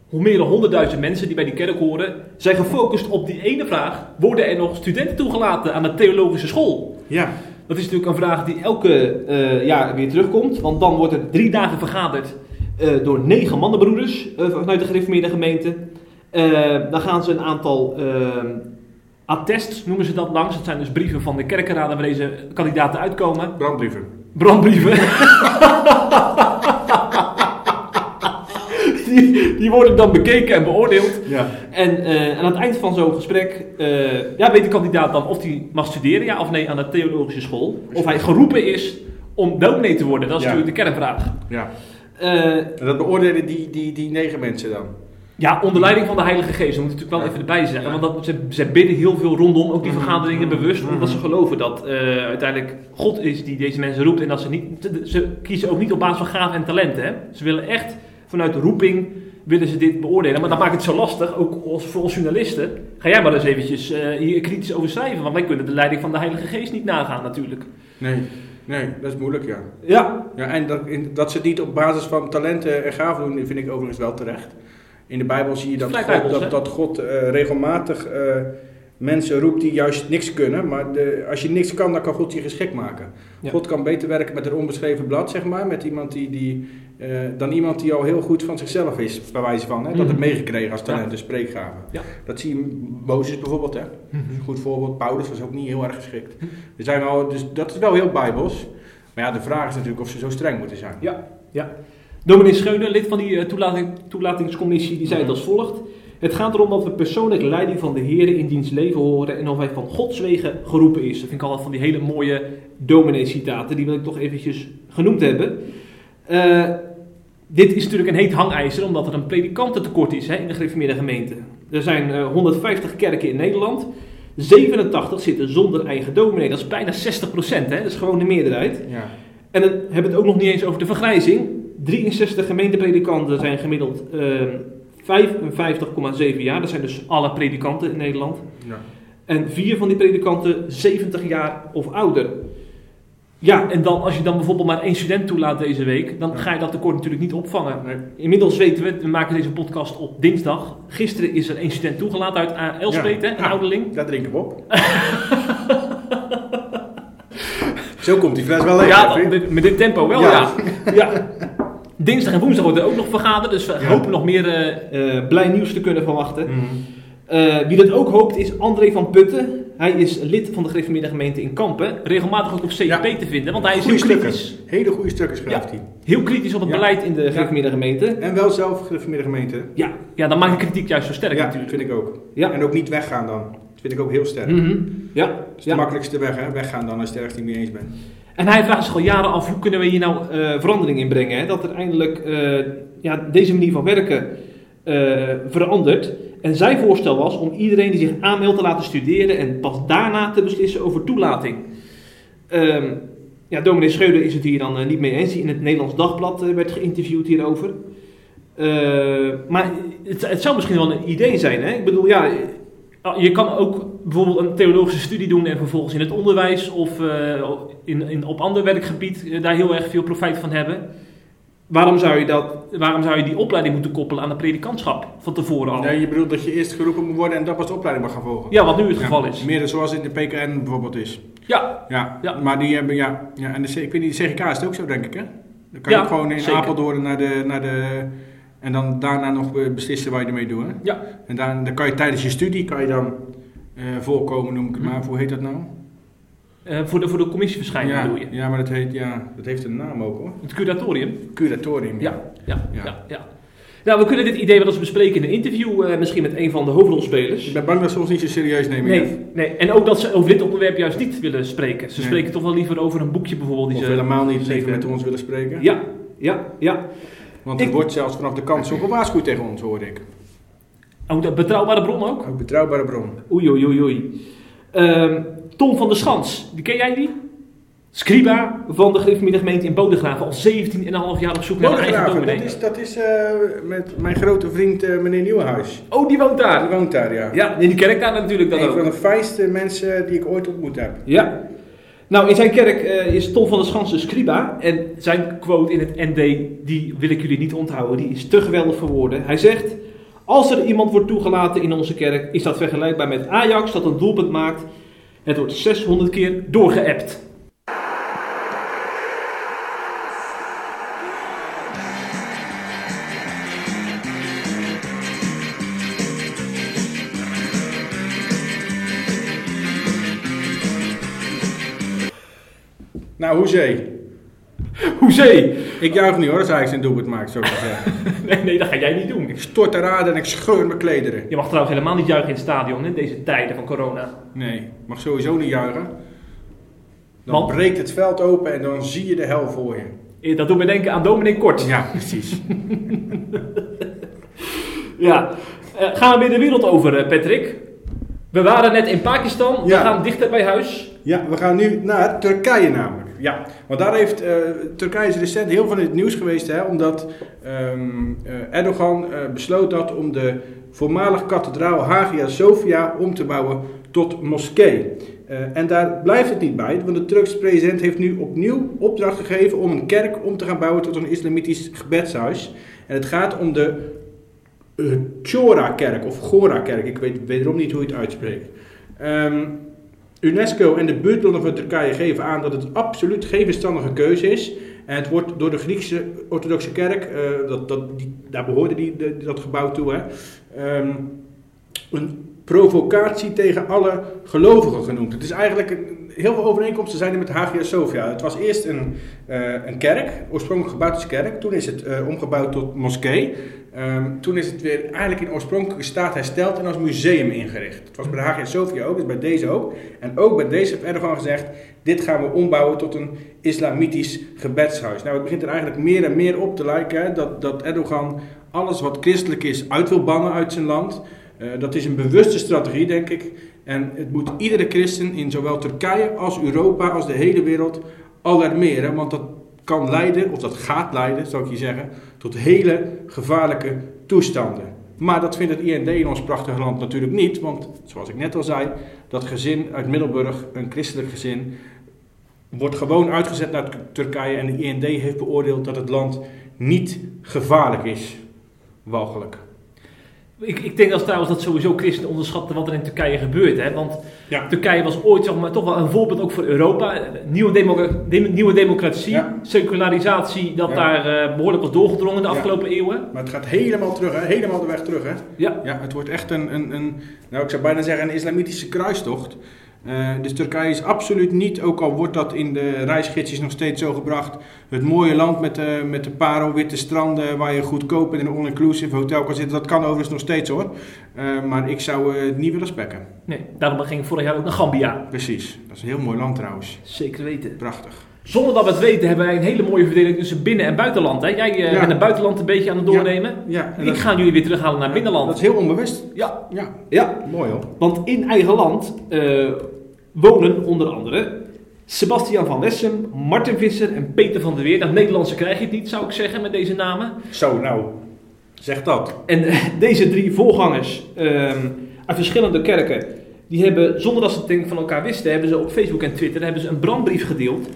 hoe meer dan 100.000 mensen die bij die kerk horen, zijn gefocust op die ene vraag: worden er nog studenten toegelaten aan de theologische school? Ja, Dat is natuurlijk een vraag die elke eh, jaar weer terugkomt. Want dan wordt er drie dagen vergaderd eh, door negen mannenbroeders eh, vanuit de gereformeerde gemeente. Eh, dan gaan ze een aantal attests, noemen ze dat langs. Dat zijn dus brieven van de kerkenraden waar deze kandidaten uitkomen. brandbrieven. Brandbrieven. die, die worden dan bekeken en beoordeeld. Ja. En aan het eind van zo'n gesprek ja, weet de kandidaat dan of hij mag studeren, ja of nee, aan de theologische school. Of hij geroepen is om dominee te worden. Dat is Ja. natuurlijk de kernvraag. ja. Eh, En dat beoordelen die, die, die negen mensen dan. ja, onder leiding van de Heilige Geest. Dat moet ik natuurlijk wel Ja. even erbij zeggen. Ja. Want dat, ze, ze bidden heel veel rondom, ook die Mhm. vergaderingen bewust. Mhm. Omdat ze geloven dat eh, uiteindelijk God is die deze mensen roept. En dat ze niet, ze kiezen ook niet op basis van gaven en talenten. Hè. Ze willen echt vanuit roeping willen ze dit beoordelen. Maar dat maakt het zo lastig, ook als, voor ons journalisten. Ga jij maar eens eventjes eh, hier kritisch over schrijven. Want wij kunnen de leiding van de Heilige Geest niet nagaan natuurlijk. Nee, nee, dat is moeilijk, ja. Ja, ja en dat, in- dat ze het niet op basis van talenten en gaven doen, vind ik overigens wel terecht. In de Bijbel zie je dat God, dat, dat God eh, regelmatig eh, mensen roept die juist niks kunnen. Maar de, als je niks kan, dan kan God je geschikt maken. Ja. God kan beter werken met een onbeschreven blad, zeg maar. Met iemand die, die, eh, dan iemand die al heel goed van zichzelf is, bij wijze van. Hè, dat Mhm. het meegekregen als talent en spreekgaven. Ja. Dat zie je Mozes bijvoorbeeld. Hè. Mhm. Een goed voorbeeld. Paulus was ook niet heel erg geschikt. Er zijn al, dus dat is wel heel bijbels. Maar ja, de vraag is natuurlijk of ze zo streng moeten zijn. Ja, ja. Dominee Scheunen, lid van die eh, toelating, toelatingscommissie, die zei het Mhm. als volgt. Het gaat erom dat we persoonlijk leiding van de Heer in diens leven horen en of hij van Gods wegen geroepen is. Dat vind ik altijd van die hele mooie dominee-citaten, die wil ik toch eventjes genoemd hebben. Eh, dit is natuurlijk een heet hangijzer, omdat er een predikantentekort is hè, in de gereformeerde gemeente. Er zijn eh, 150 kerken in Nederland. 87 zitten zonder eigen dominee. Dat is bijna 60 procent, dat is gewoon de meerderheid. Ja. En dan hebben we het ook nog niet eens over de vergrijzing. 63 gemeentepredikanten zijn gemiddeld ehm 55,7 jaar. Dat zijn dus alle predikanten in Nederland. Ja. En vier van die predikanten 70 jaar of ouder. Ja, en dan, als je dan bijvoorbeeld maar één student toelaat deze week, dan ga je dat tekort natuurlijk niet opvangen. Nee. Inmiddels weten we, we maken deze podcast op dinsdag. Gisteren is er één student toegelaten uit Elspet, Ja. hè, een Ah. ouderling. Daar drinken we op. Zo komt die fles wel leeg. Ja, met, met dit tempo wel, ja. Ja. ja. Dinsdag en woensdag wordt er ook nog vergaderd, dus we Ja. hopen nog meer eh, eh, blij nieuws te kunnen verwachten. Mhm. Eh, wie dat ook hoopt is André van Putten. Hij is lid van de gereformeerde gemeente in Kampen. Regelmatig ook op CIP Ja. te vinden, want hij is Goeie heel stukken. kritisch. Hele goede stukken schrijft hij. Heel kritisch op het beleid in de gereformeerde gemeente. En wel zelf gereformeerde gemeente. Ja, ja, dan maakt de kritiek juist zo sterk Ja, natuurlijk. vind ik ook. Ja. En ook niet weggaan dan. Dat vind ik ook heel sterk. Mhm. Ja. Dat is de makkelijkste weg, hè? Weggaan dan als je het ergens niet mee eens bent. En hij vraagt zich al jaren af hoe kunnen we hier nou eh, verandering in brengen. Hè? Dat er eindelijk eh, ja, deze manier van werken eh, verandert. En zijn voorstel was om iedereen die zich aanmeldt te laten studeren en pas daarna te beslissen over toelating. Ehm, ja, dominee Scheuder is het hier dan niet mee eens. In het Nederlands Dagblad werd geïnterviewd hierover. Maar het, het zou misschien wel een idee zijn. Hè? Ik bedoel, ja, Je kan ook bijvoorbeeld een theologische studie doen en vervolgens in het onderwijs of eh, in, in, op ander werkgebied eh, daar heel erg veel profijt van hebben. Waarom zou, je dat, waarom zou je die opleiding moeten koppelen aan een predikantschap van tevoren al? Nee, je bedoelt dat je eerst geroepen moet worden en dan pas de opleiding mag gaan volgen. Ja, wat nu het Ja, geval is. Meer zoals in de PKN bijvoorbeeld is. Ja, Ja, Ja. maar die hebben, ja, ja en de, C- ik weet niet, de CGK is het ook zo, denk ik, hè? Dan kan Ja, je ook gewoon in zeker. Apeldoorn naar de, naar de, en dan daarna nog be- beslissen waar je ermee doet, hè? Ja. En dan, dan kan je tijdens je studie, kan je dan eh, voorkomen, noem ik het Hm. maar, hoe heet dat nou? eh, voor, de, voor de commissieverschijning ja, bedoel je. ja, maar dat heet, ja, dat heeft een naam ook, hoor. Het curatorium. Curatorium, Ja, ja, ja. Ja. ja, Nou, we kunnen dit idee wel eens bespreken in een interview, eh, misschien met een van de hoofdrolspelers. Ik ben bang dat ze ons niet zo serieus nemen. Nee, nee, en ook dat ze over dit onderwerp juist niet willen spreken. Ze Nee. spreken toch wel liever over een boekje bijvoorbeeld. Die Of ze helemaal niet even met ons willen spreken. Ja, ja, ja. Want er Ik- wordt zelfs vanaf de kant zo gewaarschuwd tegen ons, hoor ik. Oh, de betrouwbare bron ook? Een betrouwbare bron. Oei, oei, oei, oei. Ehm, Tom van der Schans, die ken jij die? Scriba van de gereformeerde gemeente in Bodegraven. Al 17,5 jaar op zoek naar een eigen dominee. dat is, dat is eh, met mijn grote vriend eh, meneer Nieuwenhuis. Oh, die woont Die daar. woont daar, ja. Ja, in die kerk daar natuurlijk dan Een ook. van de fijnste mensen die ik ooit ontmoet heb. Ja. Nou, in zijn kerk eh, is Tom van der Schans de scriba. En zijn quote in het ND, die wil ik jullie niet onthouden. Die is te geweldig voor woorden. Hij zegt... Als er iemand wordt toegelaten in onze kerk, is dat vergelijkbaar met Ajax dat een doelpunt maakt. Het wordt 600 keer doorgeappt. Hoezee. Hoezee! Ik juich niet hoor, als Ajax een doelpunt maakt, maar zeggen. Nee, nee, dat ga jij niet doen. Ik stort de raden en ik scheur mijn klederen. Je mag trouwens helemaal niet juichen in het stadion in deze tijden van corona. Nee, mag sowieso niet juichen. Dan Want? breekt het veld open en dan zie je de hel voor je. Dat doet me denken aan Dominic Kort. Ja, precies. Ja. Eh, gaan we weer de wereld over, eh, Patrick? We waren net in Pakistan. We Ja. gaan dichter bij huis. Ja, we gaan nu naar Turkije namelijk. Ja, want daar heeft eh, Turkije recent heel veel in het nieuws geweest, hè, omdat ehm, eh, Erdogan eh, besloot dat om de voormalig kathedraal Hagia Sophia om te bouwen tot moskee. En daar blijft het niet bij, want de Turkse president heeft nu opnieuw opdracht gegeven om een kerk om te gaan bouwen tot een islamitisch gebedshuis. En het gaat om de Chora-kerk of Gora-kerk, ik weet wederom niet hoe je het uitspreekt. Ehm, UNESCO en de buurtlanden van Turkije geven aan dat het absoluut geen verstandige keuze is. En het wordt door de Griekse orthodoxe kerk, eh, dat, dat, die, daar behoorde die, de- dat gebouw toe, hè, ehm, een provocatie tegen alle gelovigen genoemd. Het is eigenlijk, een- heel veel overeenkomsten zijn er met Hagia Sophia. Het was eerst een, eh, een kerk, oorspronkelijk gebouwd als kerk. Toen is het eh, omgebouwd tot moskee. Ehm, toen is het weer eigenlijk in oorspronkelijke staat hersteld en als museum ingericht. Het was bij de Hagia Sophia ook, dus bij deze ook. En ook bij deze heeft Erdogan gezegd, dit gaan we ombouwen tot een islamitisch gebedshuis. Nou, het begint er eigenlijk meer en meer op te lijken dat, dat Erdogan alles wat christelijk is uit wil bannen uit zijn land. Eh, dat is een bewuste strategie, denk ik. En het moet iedere christen in zowel Turkije als Europa als de hele wereld alarmeren. Want dat kan leiden, of dat gaat leiden, zou ik je zeggen, tot hele gevaarlijke toestanden. Maar dat vindt het IND in ons prachtige land natuurlijk niet. Want, zoals ik net al zei, dat gezin uit Middelburg, een christelijk gezin, wordt gewoon uitgezet naar Turkije. En de IND heeft beoordeeld dat het land niet gevaarlijk is. Walgelijk. Ik, ik denk dat trouwens dat sowieso christenen onderschatten wat er in Turkije gebeurt. Hè? Want Ja. Turkije was ooit zeg maar, toch wel een voorbeeld ook voor Europa. Nieuwe, democ- nieuwe democratie, Ja. secularisatie, dat Ja. daar eh, behoorlijk was doorgedrongen de afgelopen eeuwen. Maar het gaat helemaal terug, hè? helemaal de weg terug. Hè? Ja. Ja, het wordt echt een, een, een, nou ik zou bijna zeggen een islamitische kruistocht. Eh, dus Turkije is absoluut niet, ook al wordt dat in de reisgidsjes nog steeds zo gebracht, het mooie land met de, met de parelwitte stranden waar je goedkoop in een all-inclusive hotel kan zitten. Dat kan overigens nog steeds hoor. Eh, maar ik zou het niet willen spekken. Nee, daarom ging ik vorig jaar ook naar Gambia. Precies. Dat is een heel mooi land trouwens. Zeker weten. Prachtig. Zonder dat we het weten hebben wij een hele mooie verdeling tussen binnen- en buitenland. Hè? Jij eh, Ja. bent het buitenland een beetje aan het doornemen. Ja, en Ik ga jullie weer terughalen naar binnenland. dat is heel onbewust. Ja, Ja, ja. mooi hoor. Want in eigen land eh, wonen onder andere Sebastian van Wessem, Martin Visser en Peter van der Weer. Nou, Nederlandse krijg je het niet, zou ik zeggen, met deze namen. Zo, nou, zeg dat. En eh, deze drie voorgangers, ehm, uit verschillende kerken. Die hebben, zonder dat ze het denk ik van elkaar wisten, hebben ze op Facebook en Twitter hebben ze een brandbrief gedeeld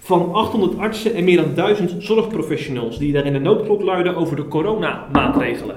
van 800 artsen en meer dan 1000 zorgprofessionals die daar in de noodklok luiden over de coronamaatregelen.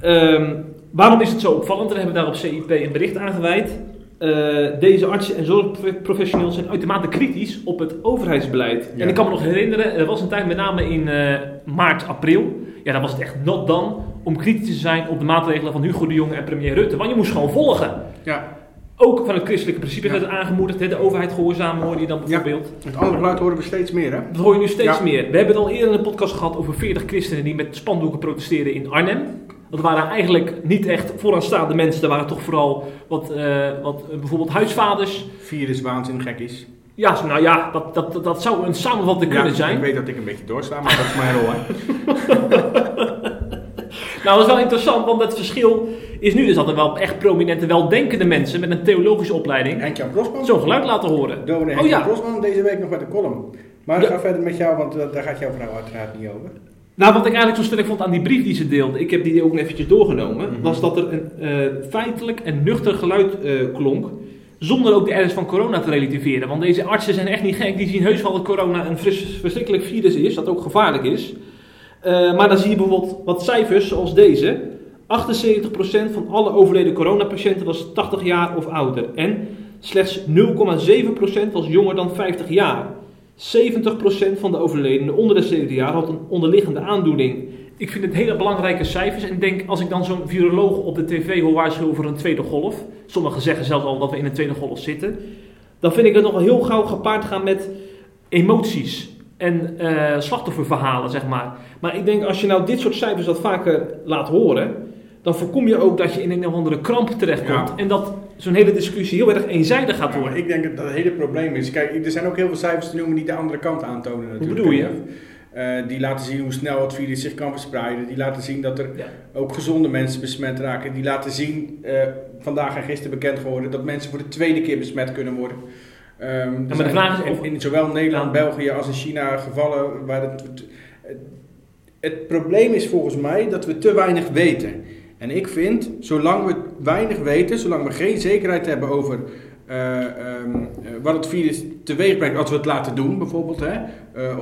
Ehm, waarom is het zo opvallend? Daar hebben we daar op CIP een bericht aan gewijd. Eh, deze artsen en zorgprofessionals zijn uitermate kritisch op het overheidsbeleid. Ja. En ik kan me nog herinneren, er was een tijd met name in eh, maart, april. Ja, dan was het echt not dan om kritisch te zijn op de maatregelen van Hugo de Jonge en premier Rutte. Want je moest gewoon volgen. Ja, Ook van het christelijke principe Ja. werd het aangemoedigd. hè, De overheid gehoorzamen hoorde je dan bijvoorbeeld. het andere geluid horen we steeds meer, hè? Dat hoor je nu steeds Ja. meer. We hebben het al eerder in de podcast gehad over 40 christenen die met spandoeken protesteerden in Arnhem. Dat waren eigenlijk niet echt vooraanstaande mensen. Dat waren toch vooral wat, eh, wat eh, bijvoorbeeld huisvaders. Virus, waanzin, gekkies. Ja, nou ja, dat, dat, dat, zou een samenvatting kunnen zijn. Ik weet dat ik een beetje doorsla, maar dat is mijn rol, hè? Nou, dat is wel interessant, want het verschil is nu dus dat er wel echt prominente, weldenkende mensen met een theologische opleiding Henk-Jan Prosman. zo'n geluid laten horen. Dominee Oh ja, Prosman deze week nog met een column. Maar Ja. ga verder met jou, want eh, daar gaat jouw vrouw uiteraard niet over. Nou, wat ik eigenlijk zo sterk vond aan die brief die ze deelde, ik heb die ook eventjes doorgenomen, Mhm. was dat er een eh, feitelijk en nuchter geluid eh, klonk, zonder ook de ernst van corona te relativeren. Want deze artsen zijn echt niet gek, die zien heus wel dat corona een fris- verschrikkelijk virus is, dat ook gevaarlijk is. Eh, maar dan zie je bijvoorbeeld wat cijfers zoals deze. 78% van alle overleden coronapatiënten was 80 jaar of ouder. En slechts 0,7% was jonger dan 50 jaar. 70% van de overledenen onder de 70 jaar had een onderliggende aandoening. Ik vind het hele belangrijke cijfers. En denk, als ik dan zo'n viroloog op de tv hoor waarschuwen voor een tweede golf. Sommigen zeggen zelfs al dat we in een tweede golf zitten. Dan vind ik het nog wel heel gauw gepaard gaan met emoties. En eh, slachtofferverhalen, zeg maar. Maar ik denk, als je nou dit soort cijfers wat vaker laat horen. Dan voorkom je ook dat je in een of andere kramp terechtkomt. Ja. En dat zo'n hele discussie heel erg eenzijdig gaat Ja, worden. ik denk dat dat het hele probleem is. Kijk, er zijn ook heel veel cijfers te noemen die de andere kant aantonen natuurlijk. bedoel je? Eh, die laten zien hoe snel het virus zich kan verspreiden. Die laten zien dat er Ja. ook gezonde mensen besmet raken. Die laten zien, eh, vandaag en gisteren bekend geworden, dat mensen voor de tweede keer besmet kunnen worden. Ehm, er maar de vraag is in, of- in zowel Nederland, Ja. België als in China gevallen waar het, het, het probleem is volgens mij dat we te weinig weten. En ik vind, zolang we weinig weten, zolang we geen zekerheid hebben over eh, ehm, eh, wat het virus teweeg brengt als we het laten doen, bijvoorbeeld. Hè?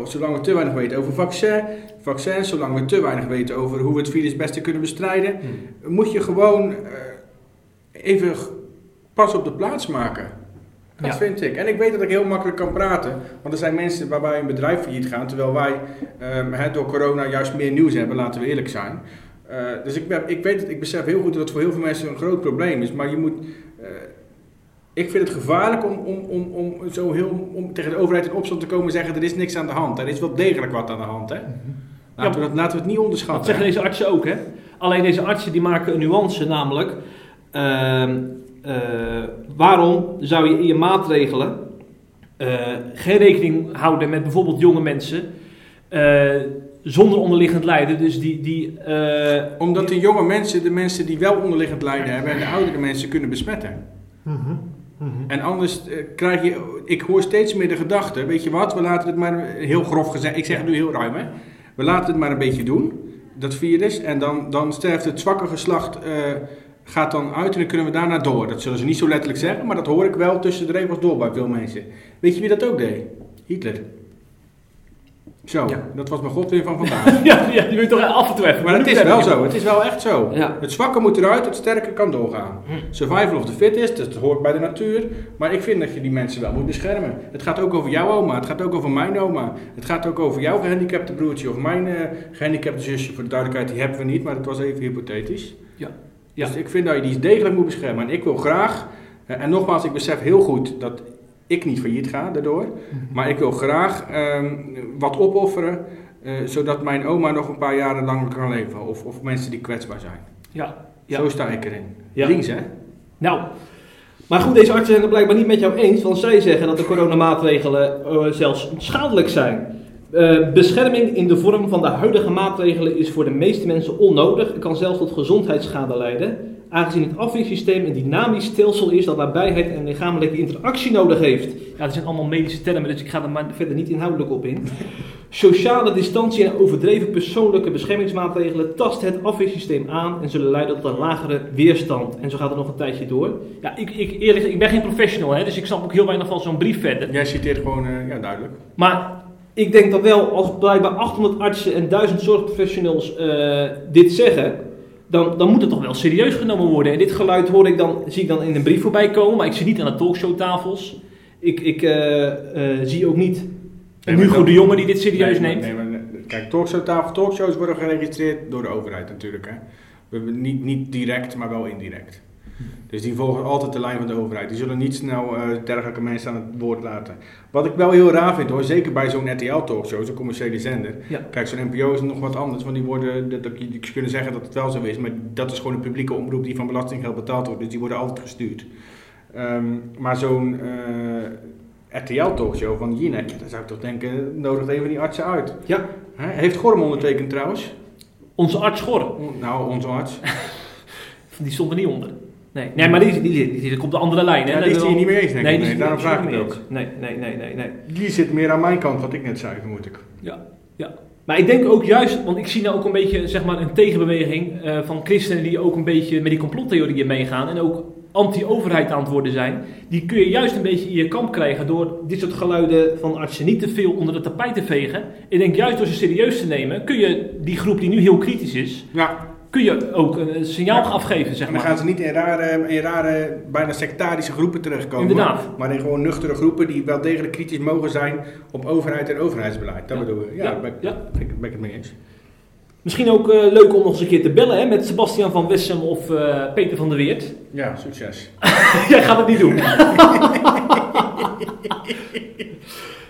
Of zolang we te weinig weten over vaccin, vaccins, zolang we te weinig weten over hoe we het virus het beste kunnen bestrijden, moet je gewoon even pas op de plaats maken. Dat Ja. vind ik. En ik weet dat ik heel makkelijk kan praten. Want er zijn mensen waarbij een bedrijf failliet gaat. Terwijl wij ehm, door corona juist meer nieuws hebben, laten we eerlijk zijn. Eh, dus ik, ben, ik weet het, ik besef heel goed dat het voor heel veel mensen een groot probleem is. Maar je moet. eh, ik vind het gevaarlijk om, om, om, om, zo heel, om tegen de overheid in opstand te komen en zeggen: er is niks aan de hand. Er is wel degelijk wat aan de hand. Hè? Laten, we dat, laten we het niet Dat onderschatten. zeggen hè. deze artsen ook, hè? Alleen deze artsen die maken een nuance, namelijk... ehm, eh, waarom zou je in je maatregelen geen rekening houden met bijvoorbeeld jonge mensen... zonder onderliggend lijden, dus die... die eh, Omdat de jonge mensen de mensen die wel onderliggend lijden hebben en de oudere mensen kunnen besmetten. En anders eh, krijg je, ik hoor steeds meer de gedachte, weet je wat, we laten het maar, heel grof gezegd, ik zeg het nu heel ruim hè, we laten het maar een beetje doen, dat virus, en dan, dan sterft het zwakke geslacht, eh, gaat dan uit en dan kunnen we daarna door. Dat zullen ze niet zo letterlijk zeggen, maar dat hoor ik wel tussen de regels door bij veel mensen. Weet je wie dat ook deed? Hitler. Zo, Ja. dat was mijn godwin van vandaag. ja, ja, die wil je toch af en toe even... Maar het is wel zo, het is wel echt zo. Ja. Het zwakke moet eruit, het sterke kan doorgaan. Hm. Survival of the fittest, dat hoort bij de natuur. Maar ik vind dat je die mensen wel moet beschermen. Het gaat ook over jouw oma, het gaat ook over mijn oma. Het gaat ook over jouw gehandicapte broertje of mijn eh, gehandicapte zusje. Voor de duidelijkheid, die hebben we niet, maar dat was even hypothetisch. Ja. Ja. Dus ik vind dat je die degelijk moet beschermen. En ik wil graag, eh, en nogmaals, ik besef heel goed dat ik niet failliet ga daardoor. Maar ik wil graag ehm, wat opofferen, eh, zodat mijn oma nog een paar jaren langer kan leven. Of, of mensen die kwetsbaar zijn. Ja, ja. Zo sta ik erin. Ja. Links, hè? Nou, maar goed, deze artsen zijn het blijkbaar niet met jou eens, want zij zeggen dat de coronamaatregelen eh, zelfs schadelijk zijn. Eh, bescherming in de vorm van de huidige maatregelen is voor de meeste mensen onnodig en kan zelfs tot gezondheidsschade leiden. Aangezien het afweersysteem een dynamisch stelsel is dat nabijheid en lichamelijke interactie nodig heeft. Ja, dat zijn allemaal medische termen, dus ik ga er maar verder niet inhoudelijk op in. Sociale distantie en overdreven persoonlijke beschermingsmaatregelen tasten het afweersysteem aan en zullen leiden tot een lagere weerstand. En zo gaat het nog een tijdje door. Ja, ik, ik, eerlijk, ik ben geen professional, hè, dus ik snap ook heel weinig van zo'n brief verder. Jij citeert gewoon, uh, ja, duidelijk. Maar ik denk dat wel, als blijkbaar 800 artsen en 1000 zorgprofessionals uh, dit zeggen, dan, dan moet het toch wel serieus genomen worden. En dit geluid hoor ik dan, zie ik dan in een brief voorbij komen, maar ik zie niet aan de talkshowtafels. Ik, ik uh, zie ook niet nee, Hugo de Jonge die dit serieus nee, neemt. Nee, maar, kijk, talkshowtafel, talkshows worden geregistreerd door de overheid natuurlijk. Hè. We, niet, niet direct, maar wel indirect. Dus die volgen altijd de lijn van de overheid. Die zullen niet snel uh, dergelijke mensen aan het woord laten. Wat ik wel heel raar vind hoor, zeker bij zo'n RTL-talkshow, zo'n commerciële zender. Kijk, zo'n NPO is nog wat anders, want die worden, dat, je kunnen zeggen dat het wel zo is, maar dat is gewoon een publieke omroep die van belastinggeld betaald wordt, dus die worden altijd gestuurd. Um, maar zo'n uh, RTL-talkshow van Jinek, daar zou ik toch denken, nodigt even die artsen uit. Ja. He? Heeft Gorm ondertekend trouwens? Onze arts Gorm? Nou, onze arts. die stond er niet onder. Nee, nee maar die, die, die, die, komt de andere lijn. Hè? Ja, die is hier niet mee eens, denk nee, ik. Nee, daarom vraag ik het ook. Nee, nee, nee, nee, nee. Die zit meer aan mijn kant, wat ik net zei, vermoed ik. Ja, ja. Maar ik denk ook juist, want ik zie nou ook een beetje zeg maar, een tegenbeweging uh, van christenen die ook een beetje met die complottheorieën meegaan en ook anti-overheid aan het worden zijn. Die kun je juist een beetje in je kamp krijgen door dit soort geluiden van artsen niet te veel onder de tapijt te vegen. Ik denk juist door ze serieus te nemen, kun je die groep die nu heel kritisch is, ja kun je ook een signaal afgeven, zeg maar. dan gaan ze niet in rare, in rare, bijna sectarische groepen terechtkomen. Inderdaad. Maar in gewoon nuchtere groepen die wel degelijk kritisch mogen zijn op overheid en overheidsbeleid. Dat ja. bedoel ik. Ja, ja. Ben, ja. Ben, ben, ik het mee eens. Misschien ook uh, leuk om nog eens een keer te bellen hè, met Sebastian van Wessem of uh, Peter van der Weert. Ja, succes. Jij gaat het niet doen.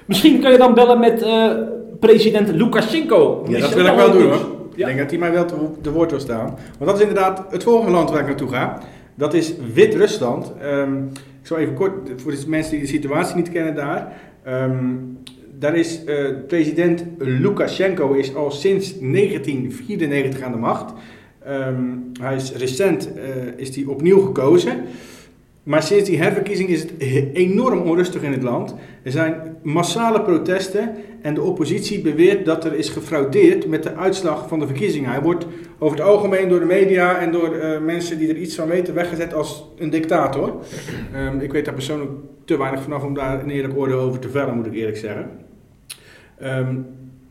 Misschien kan je dan bellen met uh, president Lukashenko. Ja, dat wil ik wel doen hoor. Ik denk dat hij mij wel te, woord wil staan. Want dat is inderdaad het volgende land waar ik naartoe ga. Dat is Wit-Rusland. Um, ik zal even kort, voor de mensen die de situatie niet kennen daar. Um, daar is uh, president Lukashenko is al sinds 1994 aan de macht. Um, hij is recent uh, is hij opnieuw gekozen. Maar sinds die herverkiezing is het enorm onrustig in het land. Er zijn massale protesten en de oppositie beweert dat er is gefraudeerd met de uitslag van de verkiezingen. Hij wordt over het algemeen door de media en door uh, mensen die er iets van weten weggezet als een dictator. Um, ik weet daar persoonlijk te weinig vanaf om daar een eerlijk oordeel over te vellen, moet ik eerlijk zeggen. Um,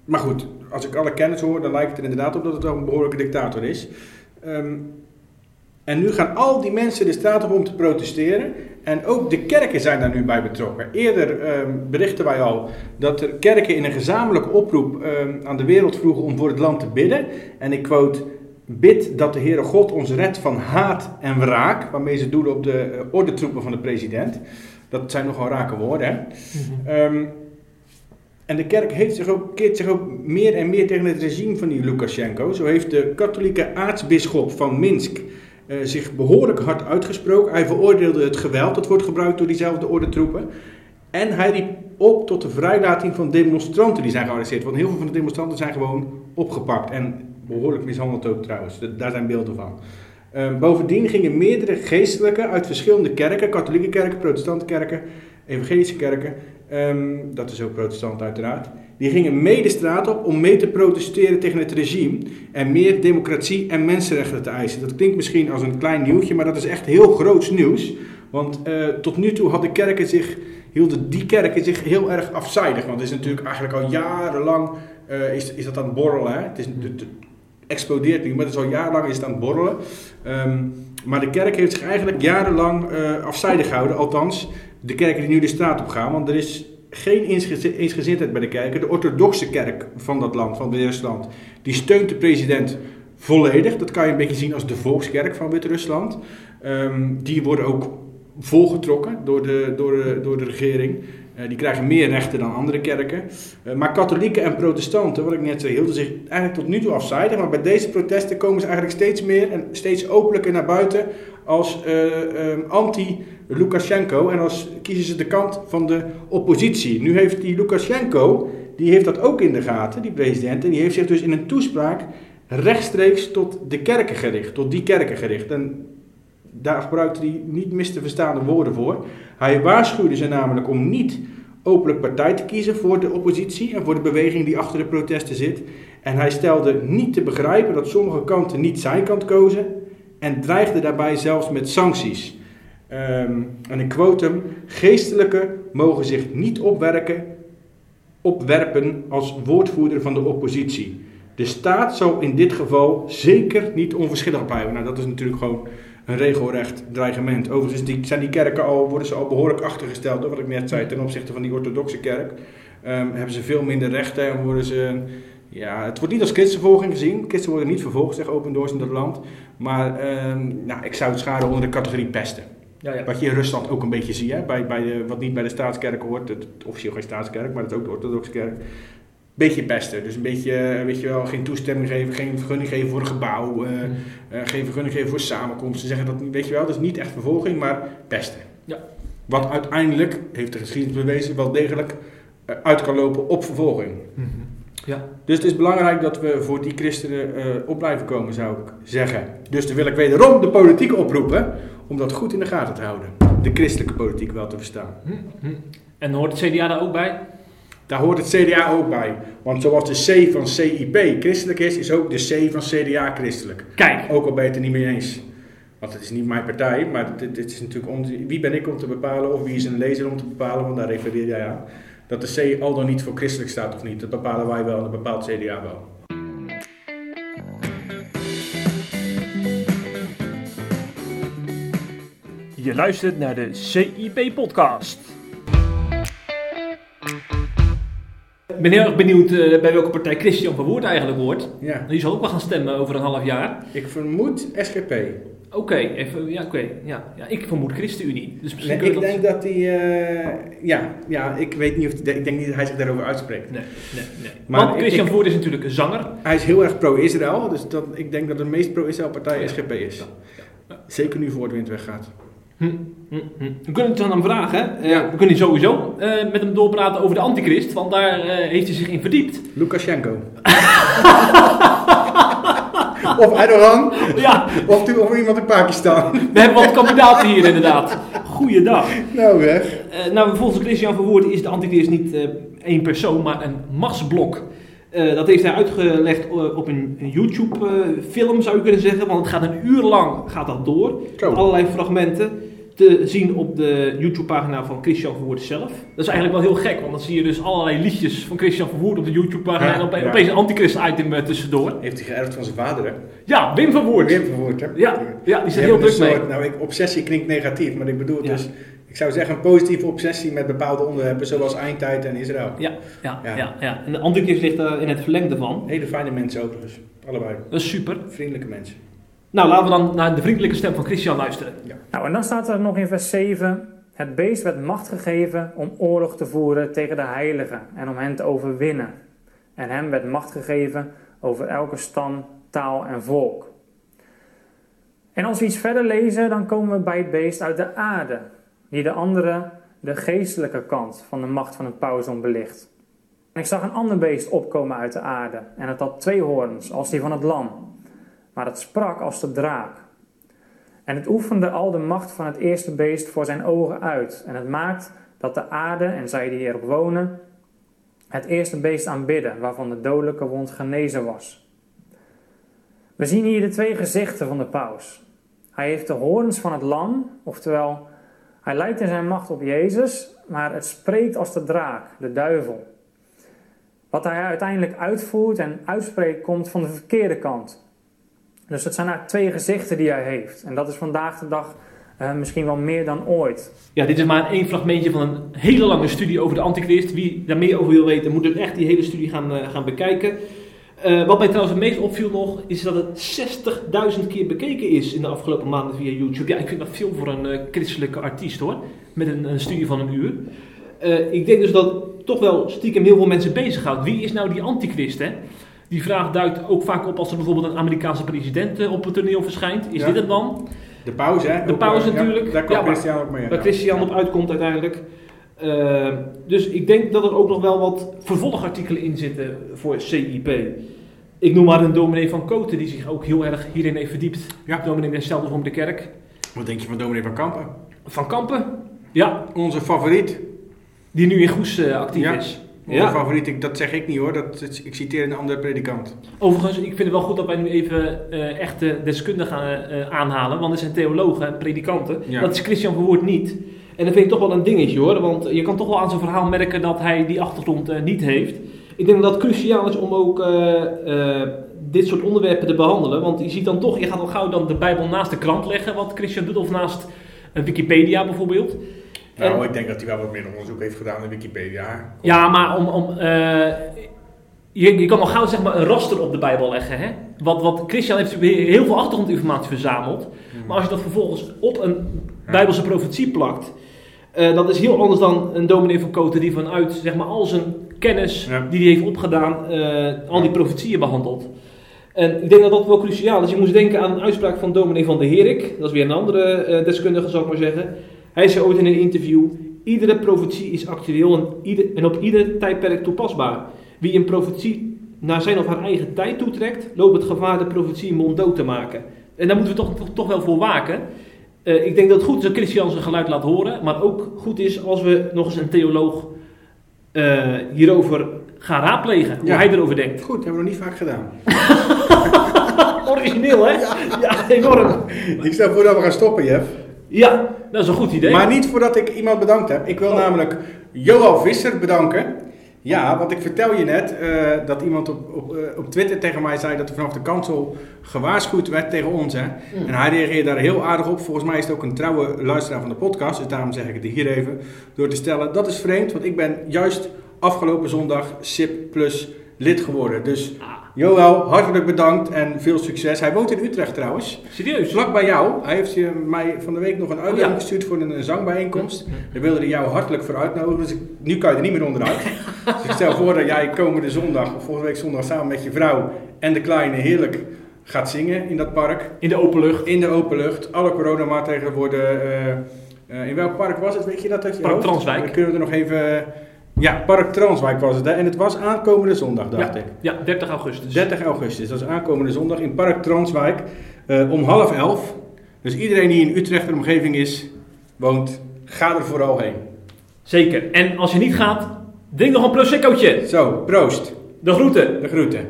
maar goed, als ik alle kennis hoor, dan lijkt het er inderdaad op dat het wel een behoorlijke dictator is. Um, en nu gaan al die mensen de straat op om te protesteren. En ook de kerken zijn daar nu bij betrokken. Eerder um, berichten wij al dat er kerken in een gezamenlijke oproep um, aan de wereld vroegen om voor het land te bidden. En ik quote: Bid dat de Heere God ons redt van haat en wraak. Waarmee ze doelen op de uh, ordentroepen van de president. Dat zijn nogal rake woorden. Hè? Mm-hmm. Um, en de kerk heeft zich ook, keert zich ook meer en meer tegen het regime van die Lukashenko. Zo heeft de katholieke aartsbisschop van Minsk zich behoorlijk hard uitgesproken. Hij veroordeelde het geweld dat wordt gebruikt door diezelfde ordentroepen. En hij riep op tot de vrijlating van demonstranten die zijn gearresteerd. Want heel veel van de demonstranten zijn gewoon opgepakt. En behoorlijk mishandeld ook trouwens. Daar zijn beelden van. Uh, bovendien gingen meerdere geestelijken uit verschillende kerken, katholieke kerken, protestante kerken, evangelische kerken, um, dat is ook protestant uiteraard, die gingen mee de straat op om mee te protesteren tegen het regime en meer democratie en mensenrechten te eisen. Dat klinkt misschien als een klein nieuwtje, maar dat is echt heel groots nieuws. Want uh, tot nu toe hadden kerken zich, hielden die kerken zich heel erg afzijdig. Want het is natuurlijk eigenlijk al jarenlang uh, is, is dat aan het borrelen. Het, is, explodeert nu, maar het is al jarenlang is het aan het borrelen. Um, maar de kerk heeft zich eigenlijk jarenlang uh, afzijdig gehouden. Althans, de kerken die nu de straat op gaan. Want er is geen eensgezindheid bij de kerken. De orthodoxe kerk van dat land, van Wit-Rusland, die steunt de president volledig. Dat kan je een beetje zien als de volkskerk van Wit-Rusland. Um, die worden ook volgetrokken door de, door de, door de regering. Uh, die krijgen meer rechten dan andere kerken. Uh, maar katholieken en protestanten, wat ik net zei, hielden zich eigenlijk tot nu toe afzijdig. Maar bij deze protesten komen ze eigenlijk steeds meer en steeds openlijker naar buiten als uh, anti-Lukashenko. En als kiezen ze de kant van de oppositie. Nu heeft die Lukashenko, die heeft dat ook in de gaten, die president. En die heeft zich dus in een toespraak rechtstreeks tot de kerken gericht, tot die kerken gericht. En Daar gebruikte hij niet mis te verstaande woorden voor. Hij waarschuwde ze namelijk om niet openlijk partij te kiezen voor de oppositie en voor de beweging die achter de protesten zit. En hij stelde niet te begrijpen dat sommige kanten niet zijn kant kozen en dreigde daarbij zelfs met sancties. Ehm, en ik quote hem: Geestelijken mogen zich niet opwerken, opwerpen als woordvoerder van de oppositie. De staat zal in dit geval zeker niet onverschillig blijven. Nou, dat is natuurlijk gewoon een regelrecht dreigement. Overigens die, zijn die kerken al, worden ze al behoorlijk achtergesteld, wat ik net zei, ten opzichte van die orthodoxe kerk. Um, hebben ze veel minder rechten en worden ze... Ja, het wordt niet als christenvervolging gezien. Christen worden niet vervolgd, zegt Open Doors in dat land. Maar um, nou, ik zou het scharen onder de categorie pesten. Ja, ja. Wat je in Rusland ook een beetje ziet, hè? Bij, bij de, wat niet bij de staatskerk hoort, het, officieel geen staatskerk, maar dat is ook de orthodoxe kerk beetje pesten. Dus een beetje, eh, weet je wel, geen toestemming geven, geen vergunning geven voor een gebouw, uh, uh, geen vergunning geven voor samenkomsten. Zeggen dat, weet je wel, dat is niet echt vervolging, maar pesten. Ja. Wat uiteindelijk, heeft de geschiedenis bewezen, wel degelijk uit kan lopen op vervolging. Mm -hmm. Ja. Dus het is belangrijk dat we voor die christenen op blijven komen, zou ik zeggen. Dus dan wil ik wederom de politiek oproepen om dat goed in de gaten te houden. De christelijke politiek wel te verstaan. Mm -hmm. En hoort het CDA daar ook bij? Daar hoort het CDA ook bij. Want zoals de C van CIP christelijk is, is ook de C van CDA christelijk. Kijk. Ook al ben je het er niet mee eens. Want het is niet mijn partij, maar dit, dit is natuurlijk om, wie ben ik om te bepalen of wie is een lezer om te bepalen, want daar refereer jij aan. Dat de C al dan niet voor christelijk staat of niet, dat bepalen wij wel en dat bepaalt CDA wel. Je luistert naar de CIP-podcast. Ik ben heel erg benieuwd uh, bij welke partij Christian van Woert eigenlijk hoort. Ja. Die zal ook wel gaan stemmen over een half jaar. Ik vermoed SGP. Oké, okay, even, ja, oké. ja, ja, ik vermoed ChristenUnie. Dus nee, ik dat... denk dat hij, uh, ja, ja, ik weet niet of, ik denk niet dat hij zich daarover uitspreekt. Nee, nee, nee. Maar Want Christian van Woert is natuurlijk een zanger. Hij is heel erg pro-Israël, dus dat, ik denk dat de meest pro-Israël partij SGP is. Ja. Ja. Zeker nu voor het wind weggaat. Hm, hm, hm. We kunnen het dan hem vragen. Uh, ja. We kunnen sowieso uh, met hem doorpraten over de antichrist, want daar heeft hij zich in verdiept. Lukashenko. of Erdogan. Ja. Of, of iemand in Pakistan. We hebben wat kandidaten hier inderdaad. Goeiedag. Nou weg. nou, volgens Christian Verwoerd is de antichrist niet één persoon, maar een machtsblok. dat heeft hij uitgelegd op een, een YouTube-film, zou je kunnen zeggen. Want het gaat een uur lang gaat dat door. Met allerlei fragmenten te zien op de YouTube-pagina van Christian Verwoerd zelf. Dat is eigenlijk wel heel gek, want dan zie je dus allerlei liedjes van Christian Verwoerd op de YouTube-pagina en opeens, ja. opeens een antichrist-item uh, tussendoor. Heeft hij geërfd van zijn vader, hè? Ja, Wim Verwoerd. Wim Verwoerd, hè? Ja, ja die zit heel druk mee. Nou, ik, obsessie klinkt negatief, maar ik bedoel dus... Ik zou zeggen een positieve obsessie met bepaalde onderwerpen, zoals eindtijd en Israël. Ja, ja, ja. ja, ja. En de antichrist ligt er in het verlengde van. Hele fijne mensen ook dus, allebei. Dat is super. Vriendelijke mensen. Nou, laten we dan naar de vriendelijke stem van Christian luisteren. Ja. Nou, en dan staat er nog in vers 7: Het beest werd macht gegeven om oorlog te voeren tegen de heiligen en om hen te overwinnen. En hem werd macht gegeven over elke stam, taal en volk. En als we iets verder lezen, dan komen we bij het beest uit de aarde, die de andere, de geestelijke kant van de macht van het pauzon belicht. En ik zag een ander beest opkomen uit de aarde, en het had twee hoorns, als die van het lam maar het sprak als de draak. En het oefende al de macht van het eerste beest voor zijn ogen uit. En het maakt dat de aarde en zij die erop wonen, het eerste beest aanbidden, waarvan de dodelijke wond genezen was. We zien hier de twee gezichten van de paus. Hij heeft de horens van het lam, oftewel, hij lijkt in zijn macht op Jezus, maar het spreekt als de draak, de duivel. Wat hij uiteindelijk uitvoert en uitspreekt, komt van de verkeerde kant. Dus het zijn eigenlijk twee gezichten die hij heeft. En dat is vandaag de dag uh, misschien wel meer dan ooit. Ja, dit is maar één fragmentje van een hele lange studie over de antichrist. Wie daar meer over wil weten, moet echt die hele studie gaan, uh, gaan bekijken. Uh, wat mij trouwens het meest opviel nog, is dat het 60.000 keer bekeken is in de afgelopen maanden via YouTube. Ja, ik vind dat veel voor een christelijke artiest hoor, met een, een studie van een uur. ik denk dus dat toch wel stiekem heel veel mensen bezighoudt. Wie is nou die antichrist hè? Die vraag duikt ook vaak op als er bijvoorbeeld een Amerikaanse president eh, op het toneel verschijnt. Is dit het dan? De pauze, hè? De pauze natuurlijk. Ja, daar komt Christian ook mee. Waar Christian op uitkomt uiteindelijk. Uh, dus ik denk dat er ook nog wel wat vervolgartikelen in zitten voor CIP. Ik noem maar een dominee van Koten die zich ook heel erg hierin heeft verdiept. Ja. Dominee der om de Kerk. Wat denk je van dominee van Kampen? Van Kampen, ja, Onze favoriet. die nu in Goes eh, actief Ja. is. Ja. favoriet, ik, dat zeg ik niet hoor. Dat, ik citeer een andere predikant. Overigens, ik vind het wel goed dat wij nu even eh, echte deskundigen eh, aanhalen. Want er zijn theologen en predikanten. Ja. Dat is Christian Verwoerd niet. En dat vind ik toch wel een dingetje hoor. Want je kan toch wel aan zijn verhaal merken dat hij die achtergrond eh, niet heeft. Ik denk dat dat cruciaal is om ook dit soort onderwerpen te behandelen. Want je ziet dan toch, je gaat al gauw dan de Bijbel naast de krant leggen. Wat Christian doet. Of naast Wikipedia bijvoorbeeld. Nou, En- ik denk dat hij wel wat meer onderzoek heeft gedaan in Wikipedia. Ja, maar om. om eh, je, je kan al gauw zeg maar, een raster op de Bijbel leggen. Hè? Wat, wat Christian heeft heel veel achtergrondinformatie verzameld. Maar als je dat vervolgens op een Bijbelse profetie plakt. eh, dat is heel anders dan een dominee van Koten die vanuit zeg maar, al zijn kennis Ja. die hij heeft opgedaan, eh, al die profetieën behandelt. En ik denk dat dat wel cruciaal is. Je moest denken aan een uitspraak van dominee van de Herik. Dat is weer een andere deskundige, zou ik maar zeggen. Hij zei ooit in een interview: Iedere profetie is actueel en, ieder, en op ieder tijdperk toepasbaar. Wie een profetie naar zijn of haar eigen tijd toetrekt, loopt het gevaar de profetie monddood te maken. En daar moeten we toch, toch, toch wel voor waken. Eh, ik denk dat het goed is dat Christian zijn geluid laat horen, maar ook goed is als we nog eens een theoloog eh, hierover gaan raadplegen, hoe Ja. hij erover denkt. Goed, hebben we nog niet vaak gedaan. Origineel, hè? Ja, enorm. Ik stel voor dat we gaan stoppen, Jeff. Ja, dat is een goed idee. Maar niet voordat ik iemand bedankt heb. Ik wil Oh. namelijk Johan Visser bedanken. Ja, want ik vertel je net eh, dat iemand op, op, eh, op Twitter tegen mij zei dat er vanaf de kansel gewaarschuwd werd tegen ons. Hè? Mm. En hij reageerde daar heel aardig op. Volgens mij is het ook een trouwe luisteraar van de podcast. Dus daarom zeg ik het hier even. Door te stellen, dat is vreemd. Want ik ben juist afgelopen zondag SIP Plus lid geworden. Dus Ah, Joël, hartelijk bedankt en veel succes. Hij woont in Utrecht trouwens. serieus? Vlak bij jou. Hij heeft je mij van de week nog een uitnodiging Oh, ja. gestuurd voor een, zangbijeenkomst. Daar wilde hij jou hartelijk voor uitnodigen. Dus ik- nu kan je er niet meer onderuit. dus ik stel voor dat jij komende zondag, of volgende week zondag, samen met je vrouw en de kleine heerlijk gaat zingen in dat park. In de open lucht. In de open lucht. Alle coronamaatregelen worden... eh, eh, in welk park was het? Weet je dat uit je Park? Transwijk. Dan kunnen we er nog even... Ja, Park Transwijk was het. Hè? En het was aankomende zondag, dacht Ja, ik. ja, 30 augustus. 30 augustus, dat is aankomende zondag in Park Transwijk eh, om half elf. Dus iedereen die in Utrecht en omgeving is, woont, ga er vooral heen. Zeker. En als je niet gaat, drink nog een proseccootje. Zo, proost. De groeten. De groeten.